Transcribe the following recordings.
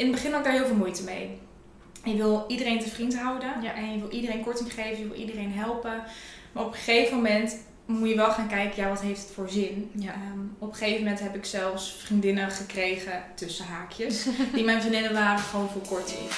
in het begin had ik daar heel veel moeite mee. Je wil iedereen te vriend houden. Ja. En je wil iedereen korting geven. Je wil iedereen helpen. Maar op een gegeven moment moet je wel gaan kijken, ja, wat heeft het voor zin? Ja. Ehm, op een gegeven moment heb ik zelfs vriendinnen gekregen, tussen haakjes, die mijn vriendinnen waren gewoon voor korting.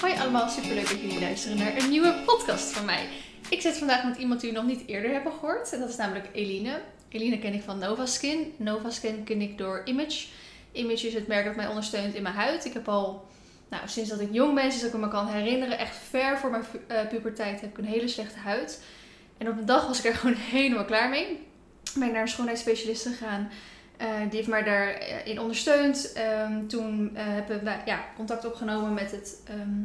Hoi allemaal, superleuk dat jullie luisteren naar een nieuwe podcast van mij. Ik zit vandaag met iemand die we nog niet eerder hebben gehoord. En dat is namelijk Eline. Eline ken ik van Novaskin. Novaskin ken ik door Image. Image is het merk dat mij ondersteunt in mijn huid. Ik heb al, nou, sinds dat ik jong ben, sinds dat ik me kan herinneren, echt ver voor mijn eh, puberteit heb ik een hele slechte huid. En op een dag was ik er gewoon helemaal klaar mee. Ben ik naar een schoonheidsspecialist gegaan. Eh, die heeft mij daarin ondersteund. Ehm, toen eh, hebben we ja, contact opgenomen met het, ehm,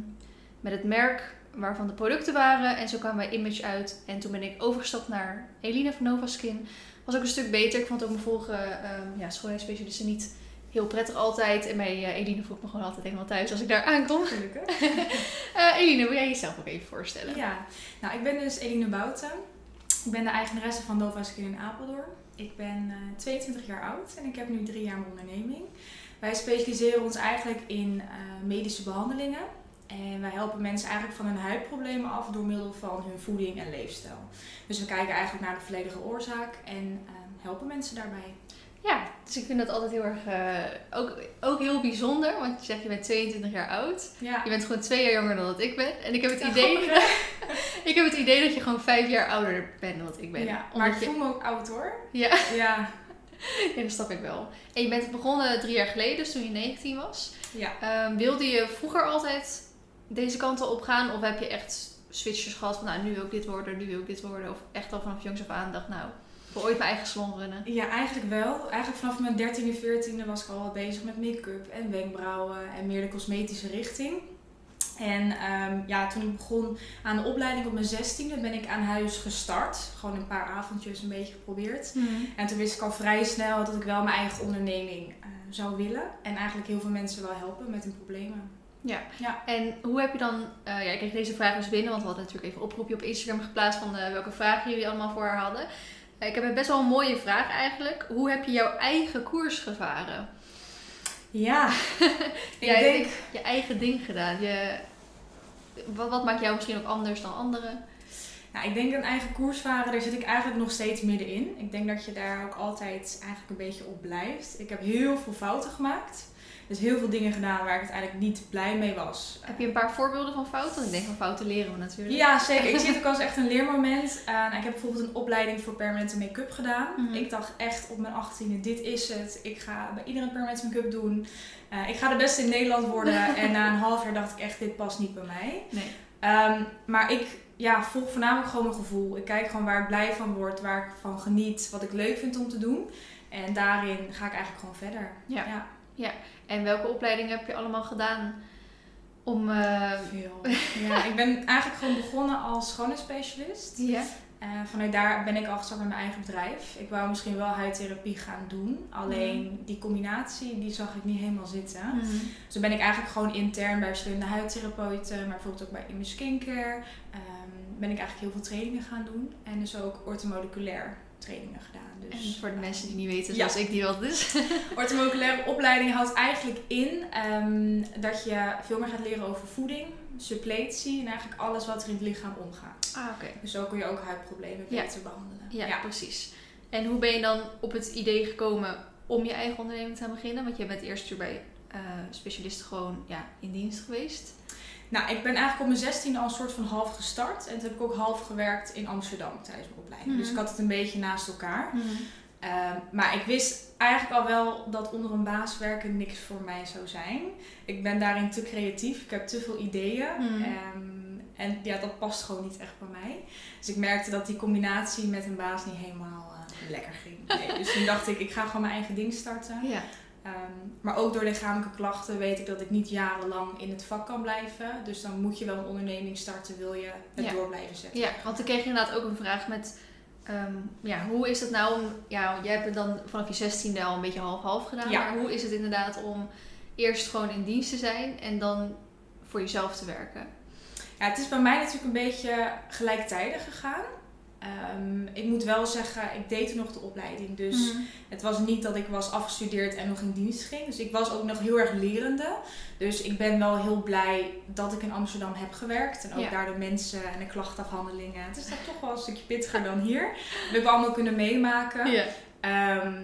met het merk waarvan de producten waren. En zo kwamen wij Image uit. En toen ben ik overgestapt naar Eline van Novaskin. Was ook een stuk beter. Ik vond ook mijn vorige ehm ja, schoonheidsspecialisten niet heel prettig altijd. En bij eh, Eline voel ik me gewoon altijd helemaal thuis als ik daar aankom. Gelukkig. Eh, Eline, wil jij jezelf ook even voorstellen? Ja, nou ik ben dus Eline Bouten. Ik ben de eigenaresse van Nova Skin in Apeldoorn. Ik ben eh, 22 jaar oud en ik heb nu drie jaar mijn onderneming. Wij specialiseren ons eigenlijk in eh, medische behandelingen. En wij helpen mensen eigenlijk van hun huidproblemen af door middel van hun voeding en leefstijl. Dus we kijken eigenlijk naar de volledige oorzaak en eh, helpen mensen daarbij. Ja, dus ik vind dat altijd heel erg, eh, ook, ook heel bijzonder. Want je zegt, je bent 22 jaar oud. Ja, Je bent gewoon twee jaar jonger dan dat ik ben. En ik heb het, Ja, idee, ik heb het idee dat je gewoon vijf jaar ouder bent dan dat ik ben. ja, maar ik je, voel me ook oud hoor. ja, Ja, ja, dat snap ik wel. En je bent begonnen drie jaar geleden, dus toen je 19 was. ja. Ehm, wilde je vroeger altijd deze kanten op gaan? Of heb je echt switches gehad van nou, nu wil ik dit worden, nu wil ik dit worden? Of echt al vanaf jongs af aan dacht, nou, wil ooit mijn eigen salon runnen? Ja, eigenlijk wel. Eigenlijk vanaf mijn 13e, 14e was ik al wel bezig met make-up en wenkbrauwen en meer de cosmetische richting. En ehm, ja, toen ik begon aan de opleiding op mijn 16e ben ik aan huis gestart. Gewoon een paar avondjes een beetje geprobeerd. En toen wist ik al vrij snel dat ik wel mijn eigen onderneming eh, zou willen. En eigenlijk heel veel mensen wel helpen met hun problemen. Ja. Ja. En hoe heb je dan, eh, ja, ik kreeg deze vraag dus binnen, want we hadden natuurlijk even een oproepje op Instagram geplaatst van eh, welke vragen jullie allemaal voor haar hadden. Ik heb een best wel een mooie vraag eigenlijk. Hoe heb je jouw eigen koers gevaren? Ja, ik Jij denk... hebt je eigen ding gedaan. Je, wat, wat maakt jou misschien ook anders dan anderen? Nou, ik denk een eigen koers varen, daar zit ik eigenlijk nog steeds middenin. Ik denk dat je daar ook altijd eigenlijk een beetje op blijft. Ik heb heel veel fouten gemaakt. Dus heel veel dingen gedaan waar ik uiteindelijk niet blij mee was. Heb je een paar voorbeelden van fouten? Want ik denk van fouten leren we natuurlijk. Ja, zeker. Ik zie het ook als echt een leermoment. Ik heb bijvoorbeeld een opleiding voor permanente make-up gedaan. Mhm. Ik dacht echt op mijn 18e, dit is het. Ik ga bij iedereen permanente make-up doen. Uh, ik ga de beste in Nederland worden. en na een half jaar dacht ik echt, dit past niet bij mij. Nee. Um, maar ik ja, volg voornamelijk gewoon mijn gevoel. Ik kijk gewoon waar ik blij van word, waar ik van geniet, wat ik leuk vind om te doen. En daarin ga ik eigenlijk gewoon verder. Ja. ja. En welke opleidingen heb je allemaal gedaan om... Uh... Veel. Ja, ik ben eigenlijk gewoon begonnen als schoonheidsspecialist. Ja. Uh, vanuit daar ben ik al gestart met mijn eigen bedrijf. Ik wou misschien wel huidtherapie gaan doen. Alleen mm. die combinatie, die zag ik niet helemaal zitten. Mm. Dus toen ben ik eigenlijk gewoon intern bij verschillende huidtherapeuten, maar bijvoorbeeld ook bij Image Skincare, um, ben ik eigenlijk heel veel trainingen gaan doen. En dus ook ortomoleculair trainingen gedaan. Dus, en voor de mensen die niet weten zoals ja. ik die wat is. ortomoleculaire opleiding houdt eigenlijk in um, dat je veel meer gaat leren over voeding, suppletie en eigenlijk alles wat er in het lichaam omgaat. Ah, oké. Okay. Dus zo kun je ook huidproblemen ja. beter behandelen. Ja, ja, precies. En hoe ben je dan op het idee gekomen om je eigen onderneming te gaan beginnen? Want je bent eerst bij uh, specialisten gewoon ja, in dienst geweest. Nou, ik ben eigenlijk op mijn 16 al een soort van half gestart. En toen heb ik ook half gewerkt in Amsterdam tijdens mijn opleiding. Mhm. Mm. Dus ik had het een beetje naast elkaar. Mm. Uh, maar ik wist eigenlijk al wel dat onder een baas werken niks voor mij zou zijn. Ik ben daarin te creatief. Ik heb te veel ideeën. Mhm. Mm. Um, en ja, dat past gewoon niet echt bij mij. Dus ik merkte dat die combinatie met een baas niet helemaal uh, lekker ging. Nee, dus toen dacht ik, ik ga gewoon mijn eigen ding starten. Ja. Um, maar ook door lichamelijke klachten weet ik dat ik niet jarenlang in het vak kan blijven. Dus dan moet je wel een onderneming starten, wil je het ja. door blijven zetten. Ja, want ik kreeg inderdaad ook een vraag met... Um, ja, hoe is het nou om... Ja, jij hebt het dan vanaf je zestiende al een beetje half-half gedaan. Ja. Maar hoe is het inderdaad om eerst gewoon in dienst te zijn en dan voor jezelf te werken? Ja, het is bij mij natuurlijk een beetje gelijktijdig gegaan. Ehm, ik moet wel zeggen, ik deed toen nog de opleiding. Dus Mhm. het was niet dat ik was afgestudeerd en nog in dienst ging. Dus ik was ook nog heel erg lerende. Dus ik ben wel heel blij dat ik in Amsterdam heb gewerkt. En ook Ja. daar de mensen en de klachtafhandelingen. Het is daar toch wel een stukje pittiger dan hier. Dat heb ik allemaal kunnen meemaken. Ja. Ehm,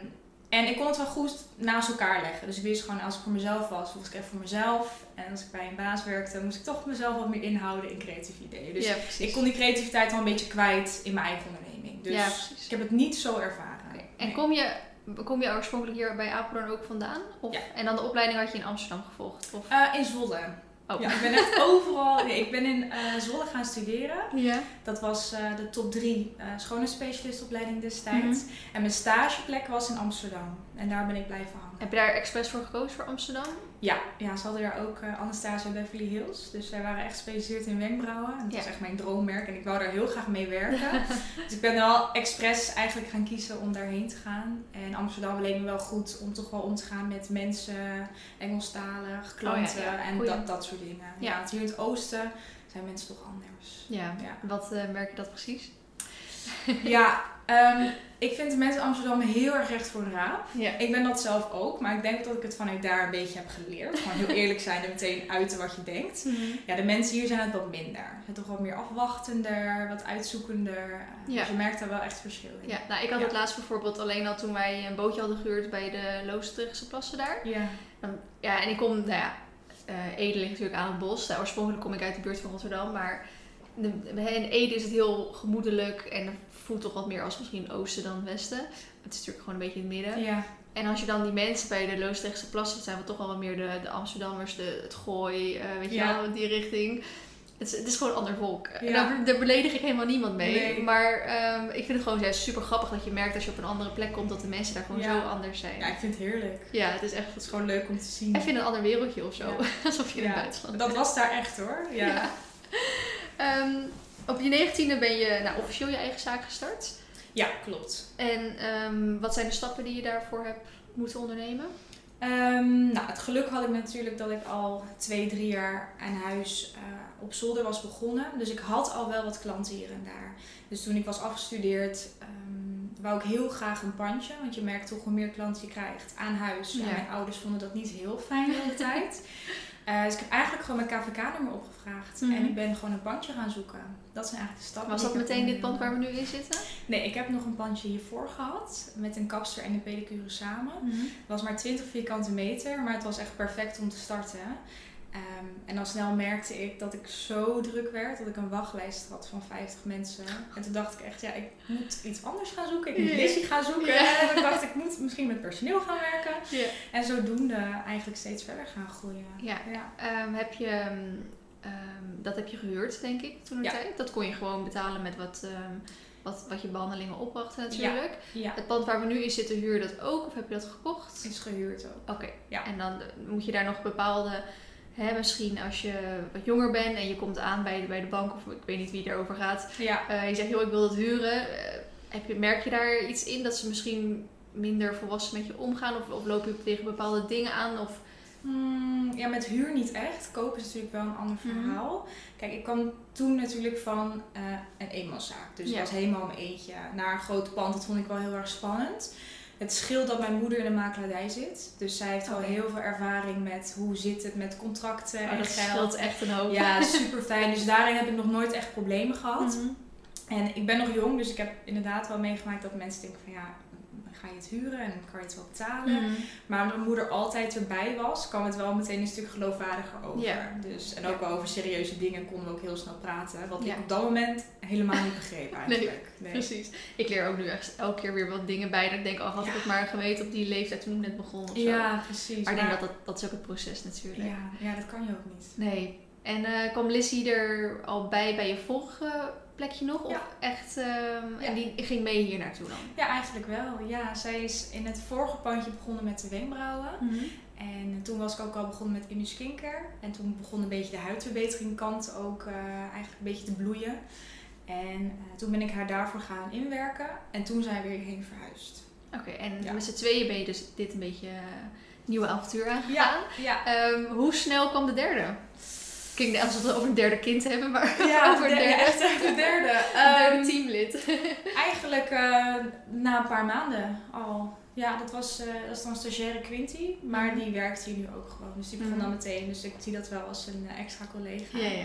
en ik kon het wel goed naast elkaar leggen. Dus ik wist gewoon, als ik voor mezelf was, was ik even voor mezelf. En als ik bij een baas werkte, moest ik toch mezelf wat meer inhouden in creatieve ideeën. Dus ja, ik kon die creativiteit wel een beetje kwijt in mijn eigen onderneming. Dus ja, ik heb het niet zo ervaren. En Nee. kom je, kom je oorspronkelijk hier bij Apeldoorn ook vandaan? Of, Ja. En dan de opleiding had je in Amsterdam gevolgd? Of? Eh, in Zwolle. Oh. Ja, ik ben echt overal. Nee, ik ben in eh, Zwolle gaan studeren. Ja. Dat was eh, de top 3 uh, schoonheidsspecialistopleiding destijds. Mhm. En mijn stageplek was in Amsterdam. En daar ben ik blijven hangen. Heb je daar expres voor gekozen voor Amsterdam? Ja, ja ze hadden daar ook eh, Anastasia Beverly Hills. Dus zij waren echt gespecialiseerd in wenkbrauwen. En dat Ja. was echt mijn droommerk. En ik wou daar heel graag mee werken. dus ik ben wel expres eigenlijk gaan kiezen om daarheen te gaan. En Amsterdam leek me wel goed om toch wel om te gaan met mensen, Engelstalig, klanten Oh ja, ja. en Goeie. dat, dat soort dingen. Ja. Want hier in het oosten zijn mensen toch anders. Ja. Ja. Wat eh, merk je dat precies? Ja, ehm, ik vind de mensen in Amsterdam heel erg recht voor de raap. Ja. Ik ben dat zelf ook, maar ik denk dat ik het vanuit daar een beetje heb geleerd. Gewoon heel eerlijk zijn en meteen uiten wat je denkt. Ja, de mensen hier zijn het wat minder. Ze zijn toch wat meer afwachtender, wat uitzoekender. Ja. Dus je merkt daar wel echt verschil in. Ja, nou, ik had Ja. het laatst bijvoorbeeld alleen al toen wij een bootje hadden gehuurd bij de Loosdrechtse plassen daar. Ja. Dan- ja, en ik kom, nou ja, eh Ede ligt natuurlijk aan het bos. Nou, oorspronkelijk kom ik uit de buurt van Rotterdam, maar in Ede is het heel gemoedelijk en voelt toch wat meer als misschien oosten dan westen. Het is natuurlijk gewoon een beetje in het midden. Ja. En als je dan die mensen bij de Loosdrechtse plassen, dat zijn we toch wel wat meer de, de Amsterdammers, de, het gooi, eh, weet je wel, die richting. Het is, het is gewoon een ander volk. Ja. daar, daar beledig ik helemaal niemand mee. Nee. Maar ehm, ik vind het gewoon juist super grappig dat je merkt als je op een andere plek komt, dat de mensen daar gewoon Ja. zo anders zijn. ja, ik vind het heerlijk. Ja, het is echt Het is gewoon leuk om te zien. even in een ander wereldje of zo. Ja. Alsof je in het buitenland Dat bent. was daar echt hoor. Ja. Ehm, op je negentiende ben je nou, officieel je eigen zaak gestart. Ja, klopt. En ehm, wat zijn de stappen die je daarvoor hebt moeten ondernemen? Ehm, nou, het geluk had ik natuurlijk dat ik al twee, drie jaar aan huis eh, op zolder was begonnen. Dus ik had al wel wat klanten hier en daar. Dus toen ik was afgestudeerd, wou ik heel graag een pandje. Want je merkt toch hoe meer klanten je krijgt aan huis. Ja. En mijn ouders vonden dat niet heel fijn de Eh, dus ik heb eigenlijk gewoon mijn KVK-nummer opgevraagd. Mhm. En ik ben gewoon een pandje gaan zoeken. Dat zijn eigenlijk de stappen. Was dat meteen dit pand waar we nu in zitten? Nee, ik heb nog een pandje hiervoor gehad. Met een kapster en een pedicure samen. Het was maar 20 vierkante meter, maar het was echt perfect om te starten. Ehm, en al snel merkte ik dat ik zo druk werd dat ik een wachtlijst had van 50 mensen. En toen dacht ik echt, ja, ik moet iets anders gaan zoeken. Ik moet. Lizzie gaan zoeken. En ik dacht, ik moet misschien met personeel gaan werken. En zodoende eigenlijk steeds verder gaan groeien. Ja. ja. Ehm, heb je, ehm, dat heb je gehuurd, denk ik, toen de Ja. tijd. Dat kon je gewoon betalen met wat, wat, wat je behandelingen opbrachten natuurlijk. Ja, Het pand waar we nu in zitten, huur dat ook of heb je dat gekocht? is gehuurd ook. Oké. Ja. En dan moet je daar nog bepaalde, hè, misschien als je wat jonger bent en je komt aan bij, bij de bank of ik weet niet wie erover gaat. Ja. eh, je zegt, joh, ik wil dat huren. Eh, heb je, merk je daar iets in dat ze misschien minder volwassen met je omgaan? Of, of loop je tegen bepaalde dingen aan? Of, Hmm, ja, met huur niet echt. Kopen is natuurlijk wel een ander Mhm. verhaal. Kijk, ik kwam toen natuurlijk van eh, een eenmanszaak. Dus Ja. ik was helemaal mijn eentje naar een groot pand. Dat vond ik wel heel erg spannend. Het scheelt dat mijn moeder in de makelaardij zit. Dus zij heeft al heel veel ervaring met hoe zit het met contracten oh, en dat geld. scheelt echt een hoop. Ja, super fijn. Dus daarin heb ik nog nooit echt problemen gehad. Mhm. En ik ben nog jong, dus ik heb inderdaad wel meegemaakt dat mensen denken van ja, ga je het huren en kan je het wel betalen. Mhm. Maar omdat mijn moeder altijd erbij was, kwam het wel meteen een stuk geloofwaardiger over. Ja. Dus, en ook wel over serieuze dingen konden we ook heel snel praten. Wat ik op dat moment helemaal niet begreep eigenlijk. Nee. Precies. Ik leer ook nu echt elke keer weer wat dingen bij. Dat ik denk, oh, had ik het maar geweten op die leeftijd toen ik net begon of zo. Ja, precies. Maar ik denk dat, dat dat is ook het proces natuurlijk. ja, ja, dat kan je ook niet. Nee. En eh, kwam Lizzie er al bij bij je vorige plekje nog? Of Ja. echt, ehm, en die ging mee hier naartoe dan? Ja, eigenlijk wel. Ja, zij is in het vorige pandje begonnen met de wenkbrauwen. En toen was ik ook al begonnen met Image Skincare. En toen begon een beetje de huidverbetering kant ook eh, eigenlijk een beetje te bloeien. En eh, toen ben ik haar daarvoor gaan inwerken. En toen zijn we weer heen verhuisd. Oké, en Ja. met z'n tweeën ben je dus dit een beetje eh, nieuwe avontuur aangegaan. Ja, ja. Ehm, hoe snel kwam de derde klinkt net alsof we het over een derde kind hebben, maar Ja, over een ja, derde, echt de derde. een derde Ehm, teamlid. Eigenlijk eh, na een paar maanden al. Ja, dat was, eh, dat is dan stagiaire Quinty, maar Mhm. die werkt hier nu ook gewoon. Dus die begon Mhm. dan meteen, dus ik zie dat wel als een eh, extra collega. ja, ja.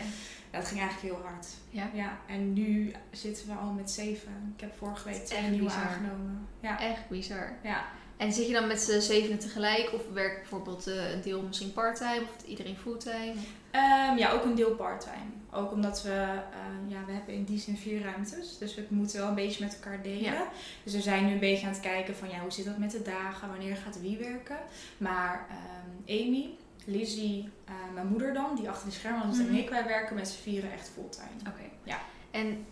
Ja, het ging eigenlijk heel hard. Ja. ja. En nu zitten we al met zeven. Ik heb vorige week twee nieuwe bizar. aangenomen. Ja. Echt bizar. ja. En zit je dan met z'n zevenen tegelijk? Of werkt bijvoorbeeld een deel misschien parttime? Of iedereen fulltime? Ehm, ja, ook een deel parttime. Ook omdat we, ehm, ja, we hebben in die zin vier ruimtes. Dus we moeten wel een beetje met elkaar delen. Ja. Dus we zijn nu een beetje aan het kijken van, ja, hoe zit dat met de dagen? Wanneer gaat wie werken? Maar ehm, Amy, Lizzie, eh, mijn moeder dan, die achter de schermen zit Mhm. en ik, wij werken met z'n vieren echt fulltime. Oké. Ja. En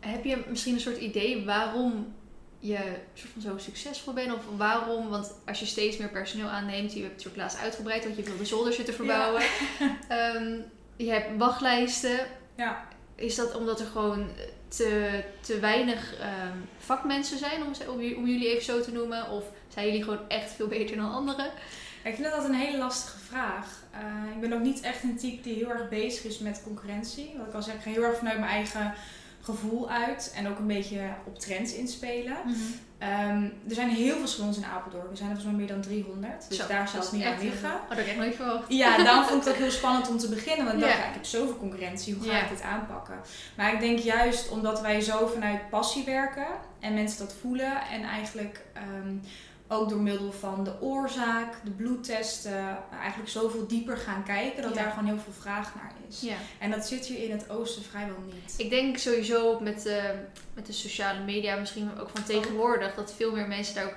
heb je misschien een soort idee waarom je soort van zo succesvol bent? Of waarom, want als je steeds meer personeel aanneemt, je hebt het soort laatst uitgebreid, want je wil de zolder zitten verbouwen. Ehm, je hebt wachtlijsten. Ja. Is dat omdat er gewoon te, te weinig ehm, vakmensen zijn, om, ze- om, om jullie even zo te noemen? Of zijn jullie gewoon echt veel beter dan anderen? Ja, Ik vind dat een hele lastige vraag. Eh, ik ben ook niet echt een type die heel erg bezig is met concurrentie. Wat ik al zeg, ik ga heel erg vanuit mijn eigen gevoel uit. En ook een beetje op trends inspelen. Ehm, er zijn heel veel salons in Apeldoorn. We zijn er volgens mij meer dan 300. Dus Zo, daar zal het niet echt aan liggen. Oh, dat had ik echt nooit verwacht. Ja, daarom vond ik het ook heel spannend om te beginnen. Want ik dacht, Ja. ik heb zoveel concurrentie. Hoe ga ik dit aanpakken? Maar ik denk juist omdat wij zo vanuit passie werken. En mensen dat voelen. En eigenlijk ehm, ook door middel van de oorzaak, de bloedtesten. Eigenlijk zoveel dieper gaan kijken. Dat Ja. daar gewoon heel veel vraag naar is. Ja. En dat zit hier in het oosten vrijwel niet. Ik denk sowieso met, eh, met de sociale media, misschien ook van tegenwoordig, dat veel meer mensen daar ook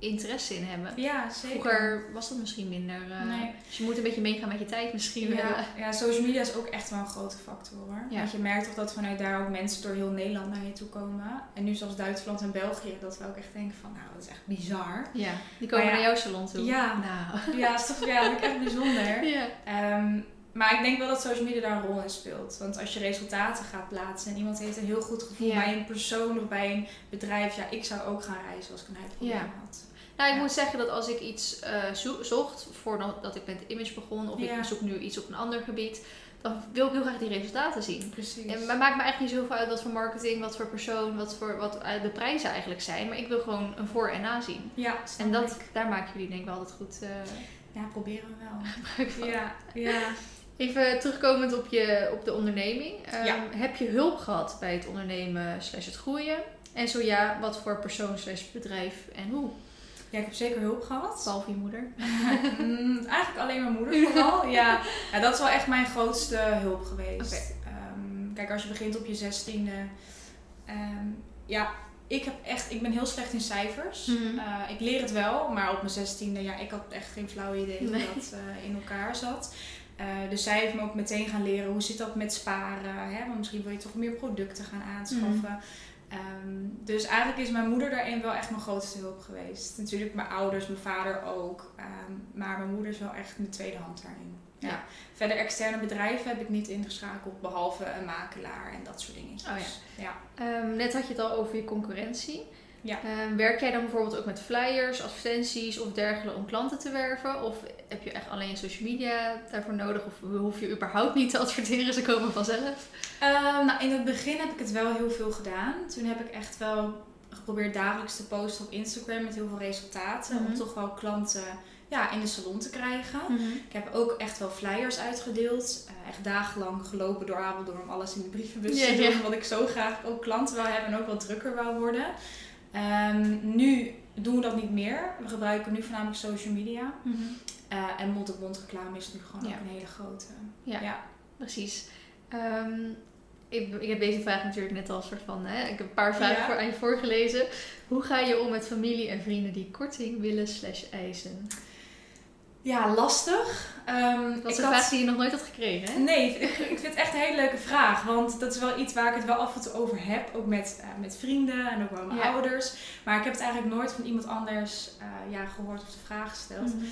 interesse in hebben. Ja, zeker. Vroeger was dat misschien minder. eh, Nee. Dus je moet een beetje meegaan met je tijd misschien. Ja, ja, social media is ook echt wel een grote factor hoor. Ja. Want je merkt toch dat vanuit daar ook mensen door heel Nederland naar je toe komen. En nu zelfs Duitsland en België, dat we ook echt denken van nou, dat is echt bizar. Ja, die komen ja. naar jouw salon toe. Ja. Nou. Ja, dat is toch ja, echt bijzonder. Ja. Ehm, maar ik denk wel dat social media daar een rol in speelt. Want als je resultaten gaat plaatsen en iemand heeft een heel goed gevoel Ja. bij een persoon of bij een bedrijf. Ja, ik zou ook gaan reizen als ik een huidprobleem Ja. had. Nou, ik Ja. moet zeggen dat als ik iets eh, zo- zocht voordat ik met image begon, of Ja. ik zoek nu iets op een ander gebied, dan wil ik heel graag die resultaten zien. Precies. En maar maakt me eigenlijk niet zoveel uit wat voor marketing, wat voor persoon, wat, voor, wat eh, de prijzen eigenlijk zijn. Maar ik wil gewoon een voor- en nazien. ja, snap En dat, ik. daar maken jullie denk ik wel altijd goed eh, Ja, proberen we wel. gebruik van. Ja, ja. Even terugkomend op, je, op de onderneming. Ehm, Ja. Heb je hulp gehad bij het ondernemen slash het groeien? En zo ja, wat voor persoon slash bedrijf en hoe? Ja, ik heb zeker hulp gehad. Behalve je moeder. Mm, eigenlijk alleen mijn moeder vooral. ja. ja, dat is wel echt mijn grootste hulp geweest. Ehm, kijk, als je begint op je zestiende. ehm ja, ik, heb echt, ik ben heel slecht in cijfers. Mhm. Eh, ik leer het wel, maar op mijn zestiende, ja, ik had echt geen flauw idee hoe Nee. dat eh, in elkaar zat. Eh, dus zij heeft me ook meteen gaan leren hoe zit dat met sparen. Hè? Want misschien wil je toch meer producten gaan aanschaffen. Ehm, dus eigenlijk is mijn moeder daarin wel echt mijn grootste hulp geweest. Natuurlijk mijn ouders, mijn vader ook. Ehm, maar mijn moeder is wel echt mijn tweede hand daarin. Ja. Ja. Verder externe bedrijven heb ik niet ingeschakeld, behalve een makelaar en dat soort dingetjes. Oh ja. Ehm, net had je het al over je concurrentie. Ja. Werk jij dan bijvoorbeeld ook met flyers, advertenties of dergelijke om klanten te werven? Of heb je echt alleen social media daarvoor nodig? Of hoef je überhaupt niet te adverteren, ze komen vanzelf? Ehm, nou, in het begin heb ik het wel heel veel gedaan. Toen heb ik echt wel geprobeerd dagelijks te posten op Instagram met heel veel resultaten. Mhm. Om toch wel klanten ja, in de salon te krijgen. Mhm. Ik heb ook echt wel flyers uitgedeeld. Eh, echt dagenlang gelopen door Apeldoorn om alles in de brievenbus te doen. Want ik zo graag ook klanten wil hebben en ook wat drukker wou worden. Ehm, nu doen we dat niet meer. We gebruiken nu voornamelijk social media. Mhm. Eh, en mond-op-mond reclame is nu gewoon Ja. ook een hele grote. Ja. ja. Precies. Ehm, ik, ik heb deze vraag natuurlijk net al een soort van. Hè, ik heb een paar vragen voor, aan je voorgelezen. Hoe ga je om met familie en vrienden die korting willen slash eisen? Ja, lastig. Ehm, Dat is een had- vraag die je nog nooit had gekregen, hè? Nee, ik, ik vind het echt een hele leuke vraag. Want dat is wel iets waar ik het wel af en toe over heb. Ook met, eh, met vrienden en ook met mijn Ja. ouders. Maar ik heb het eigenlijk nooit van iemand anders eh, ja, gehoord of de vraag gesteld. Mhm.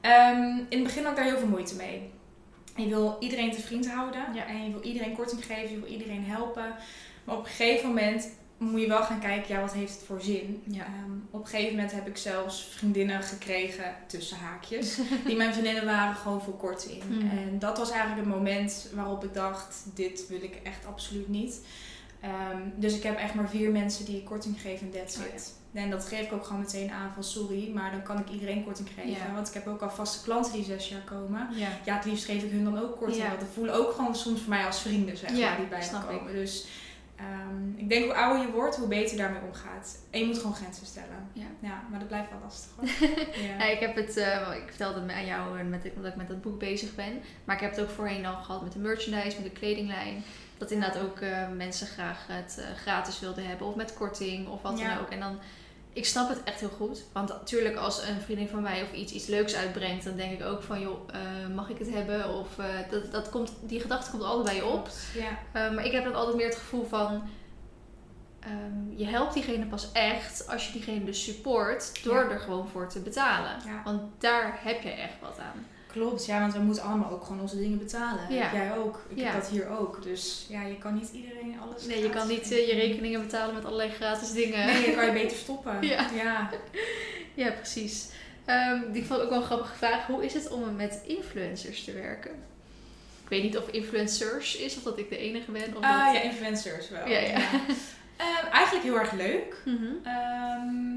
Ehm, in het begin had ik daar heel veel moeite mee. Je wil iedereen te vriend houden. Ja. En je wil iedereen korting geven. Je wil iedereen helpen. Maar op een gegeven moment moet je wel gaan kijken, ja, wat heeft het voor zin? Ja. Ehm, op een gegeven moment heb ik zelfs vriendinnen gekregen, tussen haakjes, die mijn vriendinnen waren gewoon voor korting. Mhm. En dat was eigenlijk het moment waarop ik dacht, dit wil ik echt absoluut niet. Ehm, dus ik heb echt maar vier mensen die ik korting geef en that's Oh, it. En dat geef ik ook gewoon meteen aan van sorry, maar dan kan ik iedereen korting geven. Ja. Want ik heb ook al vaste klanten die zes jaar komen. Ja. Ja, het liefst geef ik hun dan ook korting. Want die voelen ook gewoon soms voor mij als vrienden, zeg maar, die bij me komen. Dus ehm, ik denk hoe ouder je wordt, hoe beter je daarmee omgaat. En je moet gewoon grenzen stellen. Ja. maar dat blijft wel lastig hoor. ja. Ja, ik heb het, eh, ik vertelde het aan jou en met, omdat ik met dat boek bezig ben. Maar ik heb het ook voorheen al gehad met de merchandise, met de kledinglijn. Dat inderdaad ook eh, mensen graag het eh, gratis wilden hebben of met korting of wat Ja. dan ook. En dan, ik snap het echt heel goed. Want natuurlijk als een vriendin van mij of iets, iets leuks uitbrengt, dan denk ik ook van joh, eh, mag ik het hebben? Of eh, dat, dat komt, die gedachte komt altijd bij je op. Ja. Eh, maar ik heb dan altijd meer het gevoel van. ehm, je helpt diegene pas echt als je diegene dus support door Ja. er gewoon voor te betalen. Ja. Want daar heb je echt wat aan. Klopt, ja, want we moeten allemaal ook gewoon onze dingen betalen. Ja. Jij ook. Ik Ja. heb dat hier ook. Dus ja, je kan niet iedereen alles Nee, je kan niet eh, je rekeningen betalen met allerlei gratis dingen. Nee, je kan je beter stoppen. Ja. ja. Ja, precies. Ehm die vond ik ook wel een grappige vraag. Hoe is het om met influencers te werken? Ik weet niet of influencers is of dat ik de enige ben. Of Ah, dat... ja, influencers wel. Ja, ja. Ehm, eigenlijk heel erg leuk. Mhm. Ehm,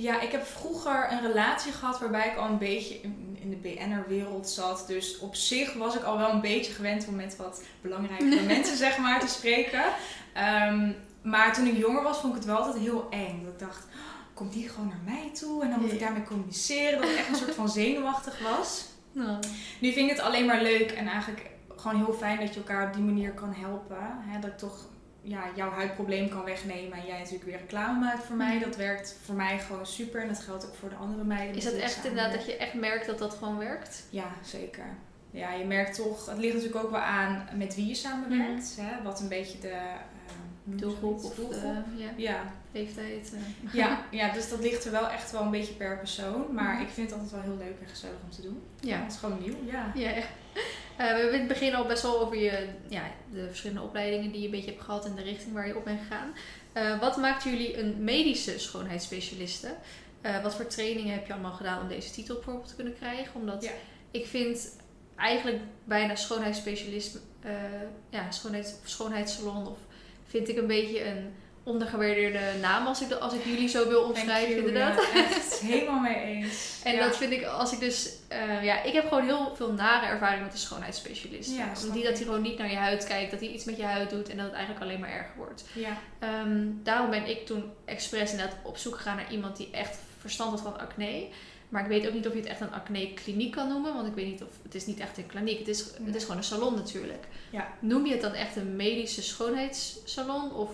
ja, ik heb vroeger een relatie gehad waarbij ik al een beetje in, de BN'er-wereld zat. Dus op zich was ik al wel een beetje gewend om met wat belangrijkere mensen zeg maar, te spreken. Ehm, maar toen ik jonger was, vond ik het wel altijd heel eng. Dat ik dacht, "Oh, komt die gewoon naar mij toe? En dan moet ik daarmee communiceren. Dat ik echt een soort van zenuwachtig was. Nou, Nu vind ik het alleen maar leuk en eigenlijk gewoon heel fijn dat je elkaar op die manier kan helpen. Hè? Dat ik toch ja, jouw huidprobleem kan wegnemen en jij natuurlijk weer reclame maakt voor mij. Mhm. Dat werkt voor mij gewoon super en dat geldt ook voor de andere meiden. is dat echt inderdaad dat je echt merkt dat dat gewoon werkt? Ja, zeker. Ja, je merkt toch, het ligt natuurlijk ook wel aan met wie je samenwerkt. Hè? Wat een beetje de eh, Doelgroep of Doelgroep. de ja, Ja, leeftijd? eh. ja, ja, dus dat ligt er wel echt wel een beetje per persoon. Maar Mhm. ik vind het altijd wel heel leuk en gezellig om te doen. ja. Het is gewoon nieuw, ja. Ja, ja. Eh, we hebben in het begin al best wel over je, ja, de verschillende opleidingen die je een beetje hebt gehad en de richting waar je op bent gegaan. Eh, wat maakt jullie een medische schoonheidsspecialiste? Eh, wat voor trainingen heb je allemaal gedaan om deze titel bijvoorbeeld te kunnen krijgen? Omdat Ja. ik vind eigenlijk bijna schoonheidsspecialist, eh, ja, schoonheids, schoonheidssalon of vind ik een beetje een ondergewaardeerde naam als ik, als ik jullie zo wil omschrijven you, inderdaad. Ja, echt helemaal mee eens. En Ja. dat vind ik, als ik dus, eh, ja, ik heb gewoon heel veel nare ervaring met de schoonheidsspecialist. Ja, die dat hij gewoon niet naar je huid kijkt, dat hij iets met je huid doet en dat het eigenlijk alleen maar erger wordt. Ja, Ehm, daarom ben ik toen expres inderdaad op zoek gegaan naar iemand die echt verstand had van acne. Maar ik weet ook niet of je het echt een acne-kliniek kan noemen, want ik weet niet of het is niet echt een kliniek, het is, het is gewoon een salon natuurlijk. Ja. Noem je het dan echt een medische schoonheidssalon? Of,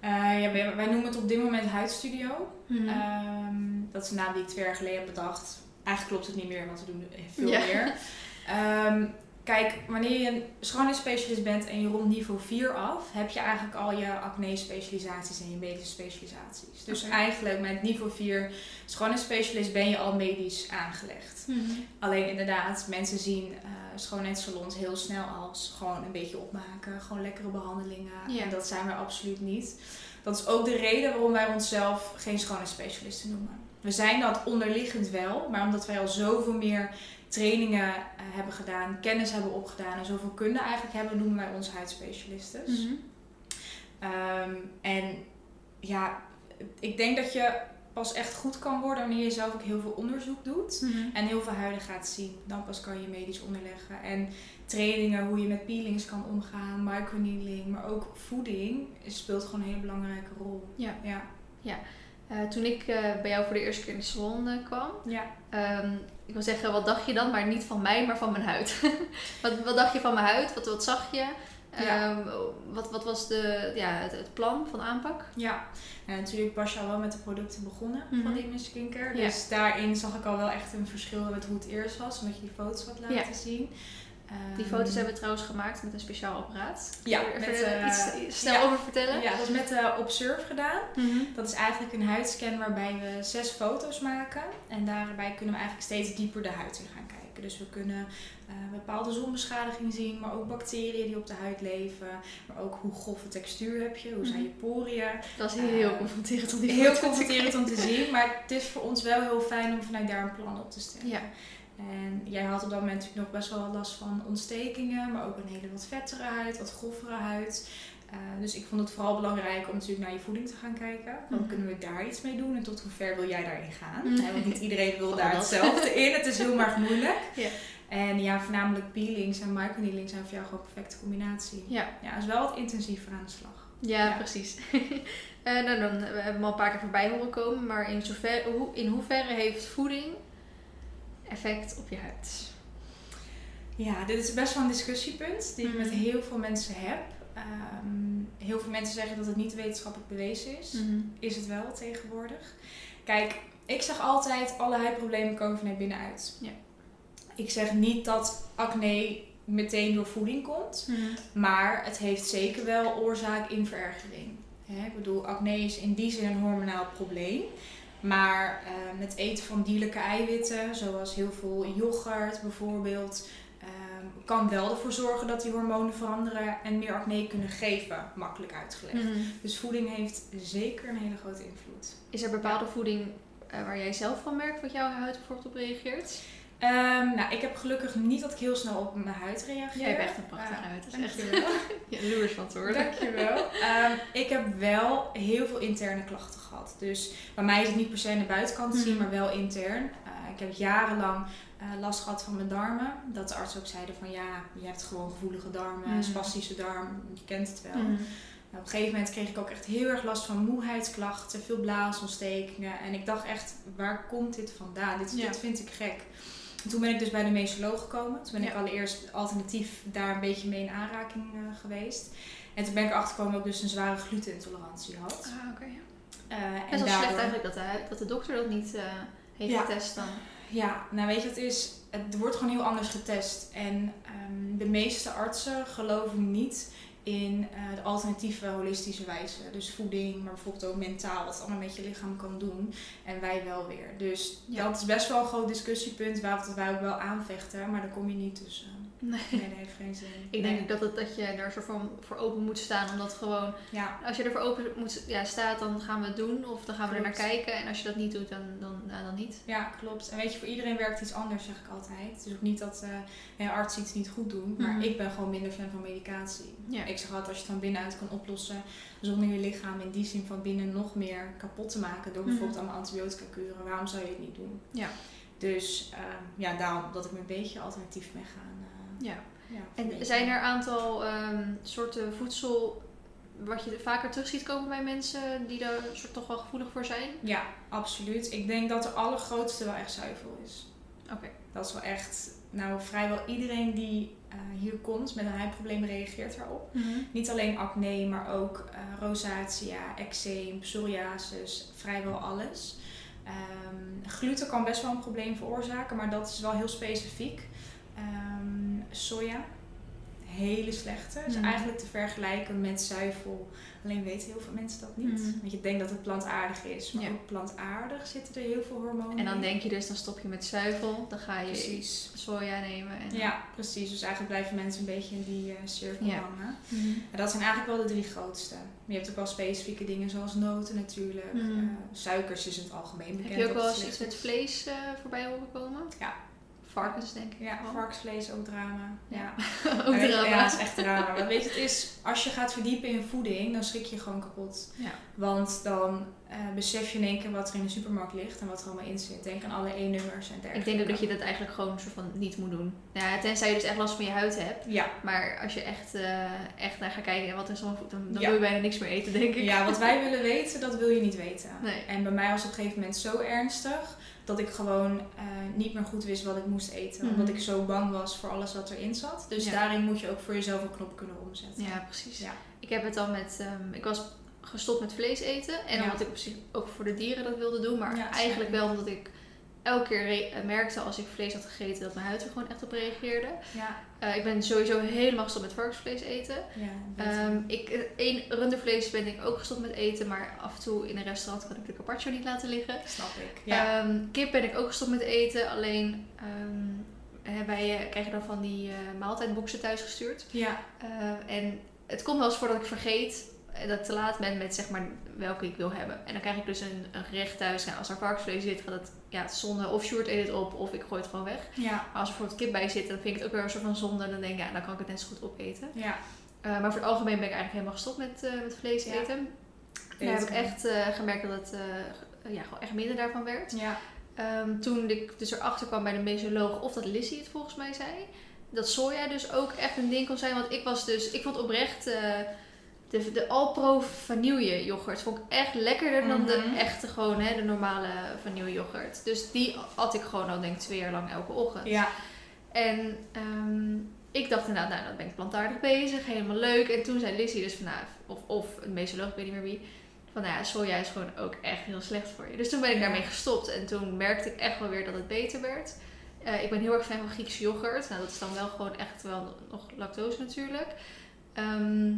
Eh, ja wij, wij noemen het op dit moment huidstudio. Ehm, dat is een naam die ik twee jaar geleden heb bedacht. Eigenlijk klopt het niet meer, want we doen veel Ja. meer. Ehm, kijk, wanneer je een schoonheidsspecialist bent en je rondt niveau 4 af, heb je eigenlijk al je acne-specialisaties en je medische specialisaties. Dus eigenlijk met niveau 4 schoonheidsspecialist ben je al medisch aangelegd. Mhm. Alleen inderdaad, mensen zien eh schoonheidssalons heel snel als gewoon een beetje opmaken, gewoon lekkere behandelingen. En dat zijn wij absoluut niet. Dat is ook de reden waarom wij onszelf geen schoonheidsspecialisten noemen. We zijn dat onderliggend wel, maar omdat wij al zoveel meer trainingen eh, hebben gedaan, kennis hebben opgedaan en zoveel kunde eigenlijk hebben, noemen wij ons huidspecialisten. Mhm. Ehm, en ja, ik denk dat je pas echt goed kan worden wanneer je zelf ook heel veel onderzoek doet. Mhm. En heel veel huiden gaat zien. Dan pas kan je medisch onderleggen. En trainingen, hoe je met peelings kan omgaan, microneedling, maar ook voeding speelt gewoon een hele belangrijke rol. Ja. Ja. Eh, toen ik eh, bij jou voor de eerste keer in de salon eh, kwam, Ja. Ehm, ik wil zeggen, wat dacht je dan? Maar niet van mij, maar van mijn huid. wat, wat dacht je van mijn huid? Wat, wat zag je? Ja. Ehm, wat, wat was de, ja, het, het plan van aanpak? Ja. En natuurlijk was je al wel met de producten begonnen Mhm. van Image Skincare. Ja. Dus daarin zag ik al wel echt een verschil met hoe het eerst was. Omdat je die foto's had laten Ja. zien. Die Ehm, foto's hebben we trouwens gemaakt met een speciaal apparaat. Kun Ja, er met, even eh, iets snel ja. over vertellen? Ja, dat is met de Observe gedaan. Mhm. Dat is eigenlijk een huidscan waarbij we zes foto's maken. En daarbij kunnen we eigenlijk steeds dieper de huid in gaan kijken. Dus we kunnen eh, bepaalde zonbeschadiging zien, maar ook bacteriën die op de huid leven. Maar ook hoe grove textuur heb je, hoe zijn Mhm. je poriën. Dat is heel Eh, confronterend om die Heel confronterend om te zien, maar het is voor ons wel heel fijn om vanuit daar een plan op te stellen. Ja. En jij had op dat moment natuurlijk nog best wel last van ontstekingen, maar ook een hele wat vettere huid, wat groffere huid. Eh, dus ik vond het vooral belangrijk om natuurlijk naar je voeding te gaan kijken. Dan Mhm. kunnen we daar iets mee doen en tot hoe ver wil jij daarin gaan? Mhm. Want niet iedereen wil daar dat. hetzelfde in. Het is heel erg moeilijk. Ja. En ja, voornamelijk peelings en microneedling zijn voor jou gewoon een perfecte combinatie. Ja. Ja, is wel wat intensiever aan de slag. Ja, Ja. precies. Eh, nou, dan, we hebben hem al een paar keer voorbij horen komen, maar in, zover, hoe, in hoeverre heeft voeding effect op je huid? Ja, dit is best wel een discussiepunt die ik met Mhm. heel veel mensen heb. Ehm, heel veel mensen zeggen dat het niet wetenschappelijk bewezen is. Is het wel tegenwoordig? Kijk, ik zeg altijd, alle huidproblemen komen vanuit binnenuit. Ja. Ik zeg niet dat acne meteen door voeding komt. Mhm. Maar het heeft zeker wel oorzaak in verergering. Ik bedoel, acne is in die zin een hormonaal probleem. Maar eh, het eten van dierlijke eiwitten, zoals heel veel yoghurt bijvoorbeeld, ehm, kan wel ervoor zorgen dat die hormonen veranderen en meer acne kunnen geven, makkelijk uitgelegd. Mhm. Dus voeding heeft zeker een hele grote invloed. Is er bepaalde voeding eh, waar jij zelf van merkt wat jouw huid bijvoorbeeld op reageert? Ehm, nou, ik heb gelukkig niet dat ik heel snel op mijn huid reageer. Jij hebt echt een prachtige huid. Dat is echt jaloers van te worden. Dankjewel. Ehm ik heb wel heel veel interne klachten gehad. Dus bij mij is het niet per se aan de buitenkant te zien, Mhm. maar wel intern. Eh, ik heb jarenlang eh, last gehad van mijn darmen. Dat de arts ook zeiden van ja, je hebt gewoon gevoelige darmen, Mhm. spastische darm, je kent het wel. Nou, op een gegeven moment kreeg ik ook echt heel erg last van moeheidsklachten, veel blaasontstekingen. En ik dacht echt, waar komt dit vandaan? Dit, Ja. dit vind ik gek. En toen ben ik dus bij de meteoroloog gekomen. Toen ben ik allereerst alternatief daar een beetje mee in aanraking eh, geweest. En toen ben ik erachter gekomen dat ik dus een zware glutenintolerantie had. Ah, oké. ja. Eh, Best en wel daardoor, slecht eigenlijk dat de, huid- dat de dokter dat niet eh, heeft Ja. getest dan. Ja, nou weet je, het is, het wordt gewoon heel anders getest. En ehm, de meeste artsen geloven niet in eh, de alternatieve holistische wijze. Dus voeding, maar bijvoorbeeld ook mentaal, wat het allemaal met je lichaam kan doen. En wij wel weer. Dus Ja. dat is best wel een groot discussiepunt waar wij ook wel aanvechten, maar daar kom je niet tussen. Nee. Nee, dat heeft geen zin. Ik Nee. denk dat, het, dat je er soort van voor open moet staan. Omdat gewoon, Ja, als je er voor open moet, ja, staat, dan gaan we het doen. Of dan gaan we er naar kijken. En als je dat niet doet, dan, dan, nou, dan niet. ja, klopt. En weet je, voor iedereen werkt iets anders, zeg ik altijd. Het is ook niet dat eh ja, artsen iets niet goed doen, maar Mhm. ik ben gewoon minder fan van medicatie. Ja. Ik zeg altijd, als je het van binnenuit kan oplossen, zonder je lichaam in die zin van binnen nog meer kapot te maken door Mhm. bijvoorbeeld allemaal antibiotica kuren, waarom zou je het niet doen? Ja. Dus ehm, ja, daarom dat ik me een beetje alternatief ben gaan. Ja. ja, En zijn er een aantal ehm, soorten voedsel wat je vaker terug ziet komen bij mensen die daar soort toch wel gevoelig voor zijn? Ja, absoluut. Ik denk dat de allergrootste wel echt zuivel is. Oké. Dat is wel echt, nou vrijwel iedereen die eh, hier komt met een huidprobleem reageert daarop. Niet alleen acne, maar ook eh, rosacea, eczeem, psoriasis, vrijwel alles. Ehm, gluten kan best wel een probleem veroorzaken, maar dat is wel heel specifiek. Ehm, soja, hele slechte. Is Mhm. eigenlijk te vergelijken met zuivel. Alleen weten heel veel mensen dat niet. Mhm. Want je denkt dat het plantaardig is, maar Ja. ook plantaardig zitten er heel veel hormonen En dan in. denk je dus, dan stop je met zuivel. Dan ga je Precies. soja nemen. En, Ja, precies. Dus eigenlijk blijven mensen een beetje in die eh cirkel Ja. hangen. Mhm. En dat zijn eigenlijk wel de drie grootste. Maar je hebt ook wel specifieke dingen zoals noten natuurlijk. Eh, suikers is in het algemeen bekend. Heb je ook wel eens iets met vlees eh, voorbij horen komen? Ja. Varkens, denk ik. Ja, vooral. varkensvlees, ook drama. Ja. Ook drama. Ja, het is echt drama. Maar weet je, het is, als je gaat verdiepen in voeding, dan schrik je gewoon kapot. Ja. Want dan eh, besef je in één keer wat er in de supermarkt ligt en wat er allemaal in zit. Denk aan alle E-nummers en dergelijke. Ik denk ook dat je dat eigenlijk gewoon soort van niet moet doen. Nou Ja, tenzij je dus echt last van je huid hebt. Ja, Maar als je echt, eh, echt naar gaat kijken en wat zo'n voet, dan, dan Ja. wil je bijna niks meer eten, denk ik. ja, wat wij willen weten, dat wil je niet weten. Nee. En bij mij was het op een gegeven moment zo ernstig dat ik gewoon eh, niet meer goed wist wat ik moest eten. Mhm. Omdat ik zo bang was voor alles wat erin zat. Dus Ja. daarin moet je ook voor jezelf een knop kunnen omzetten. Ja, precies. Ja. Ik heb het al met, ehm, ik was gestopt met vlees eten. En omdat ik op zich ook voor de dieren dat wilde doen. Maar eigenlijk wel omdat ik elke keer eh, merkte als ik vlees had gegeten dat mijn huid er gewoon echt op reageerde. Ja. Eh, ik ben sowieso helemaal gestopt met varkensvlees eten. Ja, Ehm, ik, eh, één rundervlees ben ik ook gestopt met eten, maar af en toe in een restaurant kan ik de carpaccio niet laten liggen. snap ik. Ja. Ehm, kip ben ik ook gestopt met eten, alleen hè, wij krijgen dan van die eh, maaltijdboxen thuis gestuurd. ja. En het komt wel eens voor dat ik vergeet dat ik te laat ben met zeg maar welke ik wil hebben. En dan krijg ik dus een, een gerecht thuis. Nou, als er varkensvlees zit, gaat het ja, zonde of Sjoerd eet het op of ik gooi het gewoon weg. Ja. Maar als er bijvoorbeeld kip bij zit, dan vind ik het ook weer een soort van zonde. En dan denk ik, ja, dan kan ik het net zo goed opeten. Ja. Eh, maar voor het algemeen ben ik eigenlijk helemaal gestopt met, eh, met vlees Ja. eten. Daar heb ik echt eh, gemerkt dat het eh, ja, gewoon echt minder daarvan werd. Ja. Ehm, toen ik dus erachter kwam bij de mesoloog, of dat Lissy het volgens mij zei, dat soja dus ook echt een ding kon zijn. Want ik was dus, ik vond oprecht eh, de, de Alpro vanille yoghurt vond ik echt lekkerder dan Mhm. de echte gewoon, hè, de normale vanille yoghurt. Dus die at ik gewoon al denk ik twee jaar lang elke ochtend. Ja. En ehm, ik dacht inderdaad, nou dan ben ik plantaardig bezig, helemaal leuk. En toen zei Lissy dus van, nou, of, of een ik weet niet meer wie, van nou ja, soja is gewoon ook echt heel slecht voor je. Dus toen ben ik daarmee gestopt en toen merkte ik echt wel weer dat het beter werd. Eh, ik ben heel erg fan van Griekse yoghurt. Nou, dat is dan wel gewoon echt wel nog lactose natuurlijk. Ehm,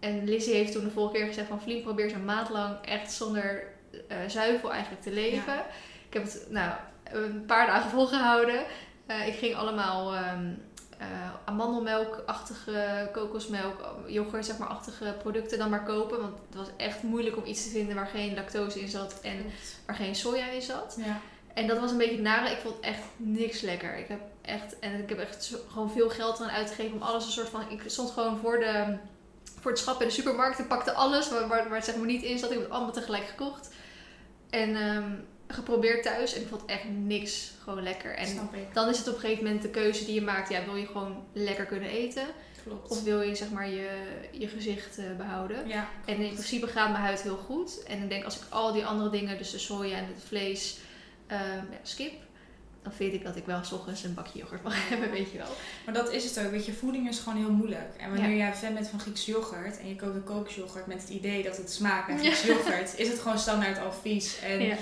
en Lizzie heeft toen de vorige keer gezegd van Vlien, probeer eens een maand lang echt zonder eh, zuivel eigenlijk te leven. Ik heb het nou een paar dagen volgehouden. Eh, ik ging allemaal ehm eh, amandelmelkachtige, kokosmelk, yoghurt zeg maar, achtige producten dan maar kopen. Want het was echt moeilijk om iets te vinden waar geen lactose in zat en waar geen soja in zat. Ja. En dat was een beetje nare. Ik vond echt niks lekker. Ik heb echt, en ik heb echt gewoon veel geld eraan uitgegeven om alles een soort van. Ik stond gewoon voor, de, voor het schap in de supermarkt en pakte alles waar, waar, waar het zeg maar niet in zat. Ik heb het allemaal tegelijk gekocht. En ehm, geprobeerd thuis. En ik vond echt niks gewoon lekker. En dan is het op een gegeven moment de keuze die je maakt. Ja, wil je gewoon lekker kunnen eten? Klopt. Of wil je zeg maar je, je gezicht eh, behouden? ja. En in principe gaat mijn huid heel goed. En ik denk als ik al die andere dingen, dus de soja en het vlees, ehm, ja, skip. Dan vind ik dat ik wel 's ochtends een bakje yoghurt mag hebben, weet je wel. Maar dat is het ook. Weet je, voeding is gewoon heel moeilijk. En wanneer Ja. jij fan bent van Griekse yoghurt en je koopt een kokosyoghurt met het idee dat het smaakt naar Griekse yoghurt, is het gewoon standaard al vies. En Ja.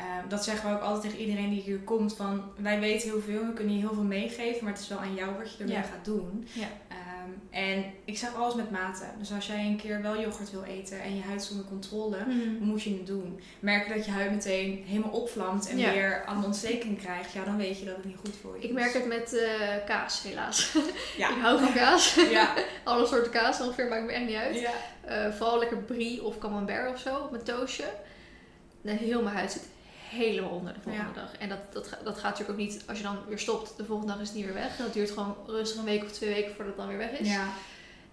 Ehm, dat zeggen we ook altijd tegen iedereen die hier komt. Van, wij weten heel veel, we kunnen je heel veel meegeven, maar het is wel aan jou wat je ermee Ja. gaat doen. Ja. Ehm, en ik zeg alles met mate. Dus als jij een keer wel yoghurt wil eten en je huid is onder controle, dan moet je het doen. Merk je dat je huid meteen helemaal opvlamt en Ja. weer allemaal ontsteking krijgt, ja, dan weet je dat het niet goed voor je is. Ik merk het met eh, kaas, helaas. Ja. ik hou van kaas. Ja. Alle soorten kaas ongeveer, maakt me echt niet uit. Eh, vooral lekker brie of camembert of zo op mijn toastje. Dan heel mijn huid zit helemaal onder de volgende dag. En dat, dat, dat gaat natuurlijk ook niet, als je dan weer stopt, de volgende dag is het niet weer weg. Dat duurt gewoon rustig een week of twee weken voordat het dan weer weg is. Ja.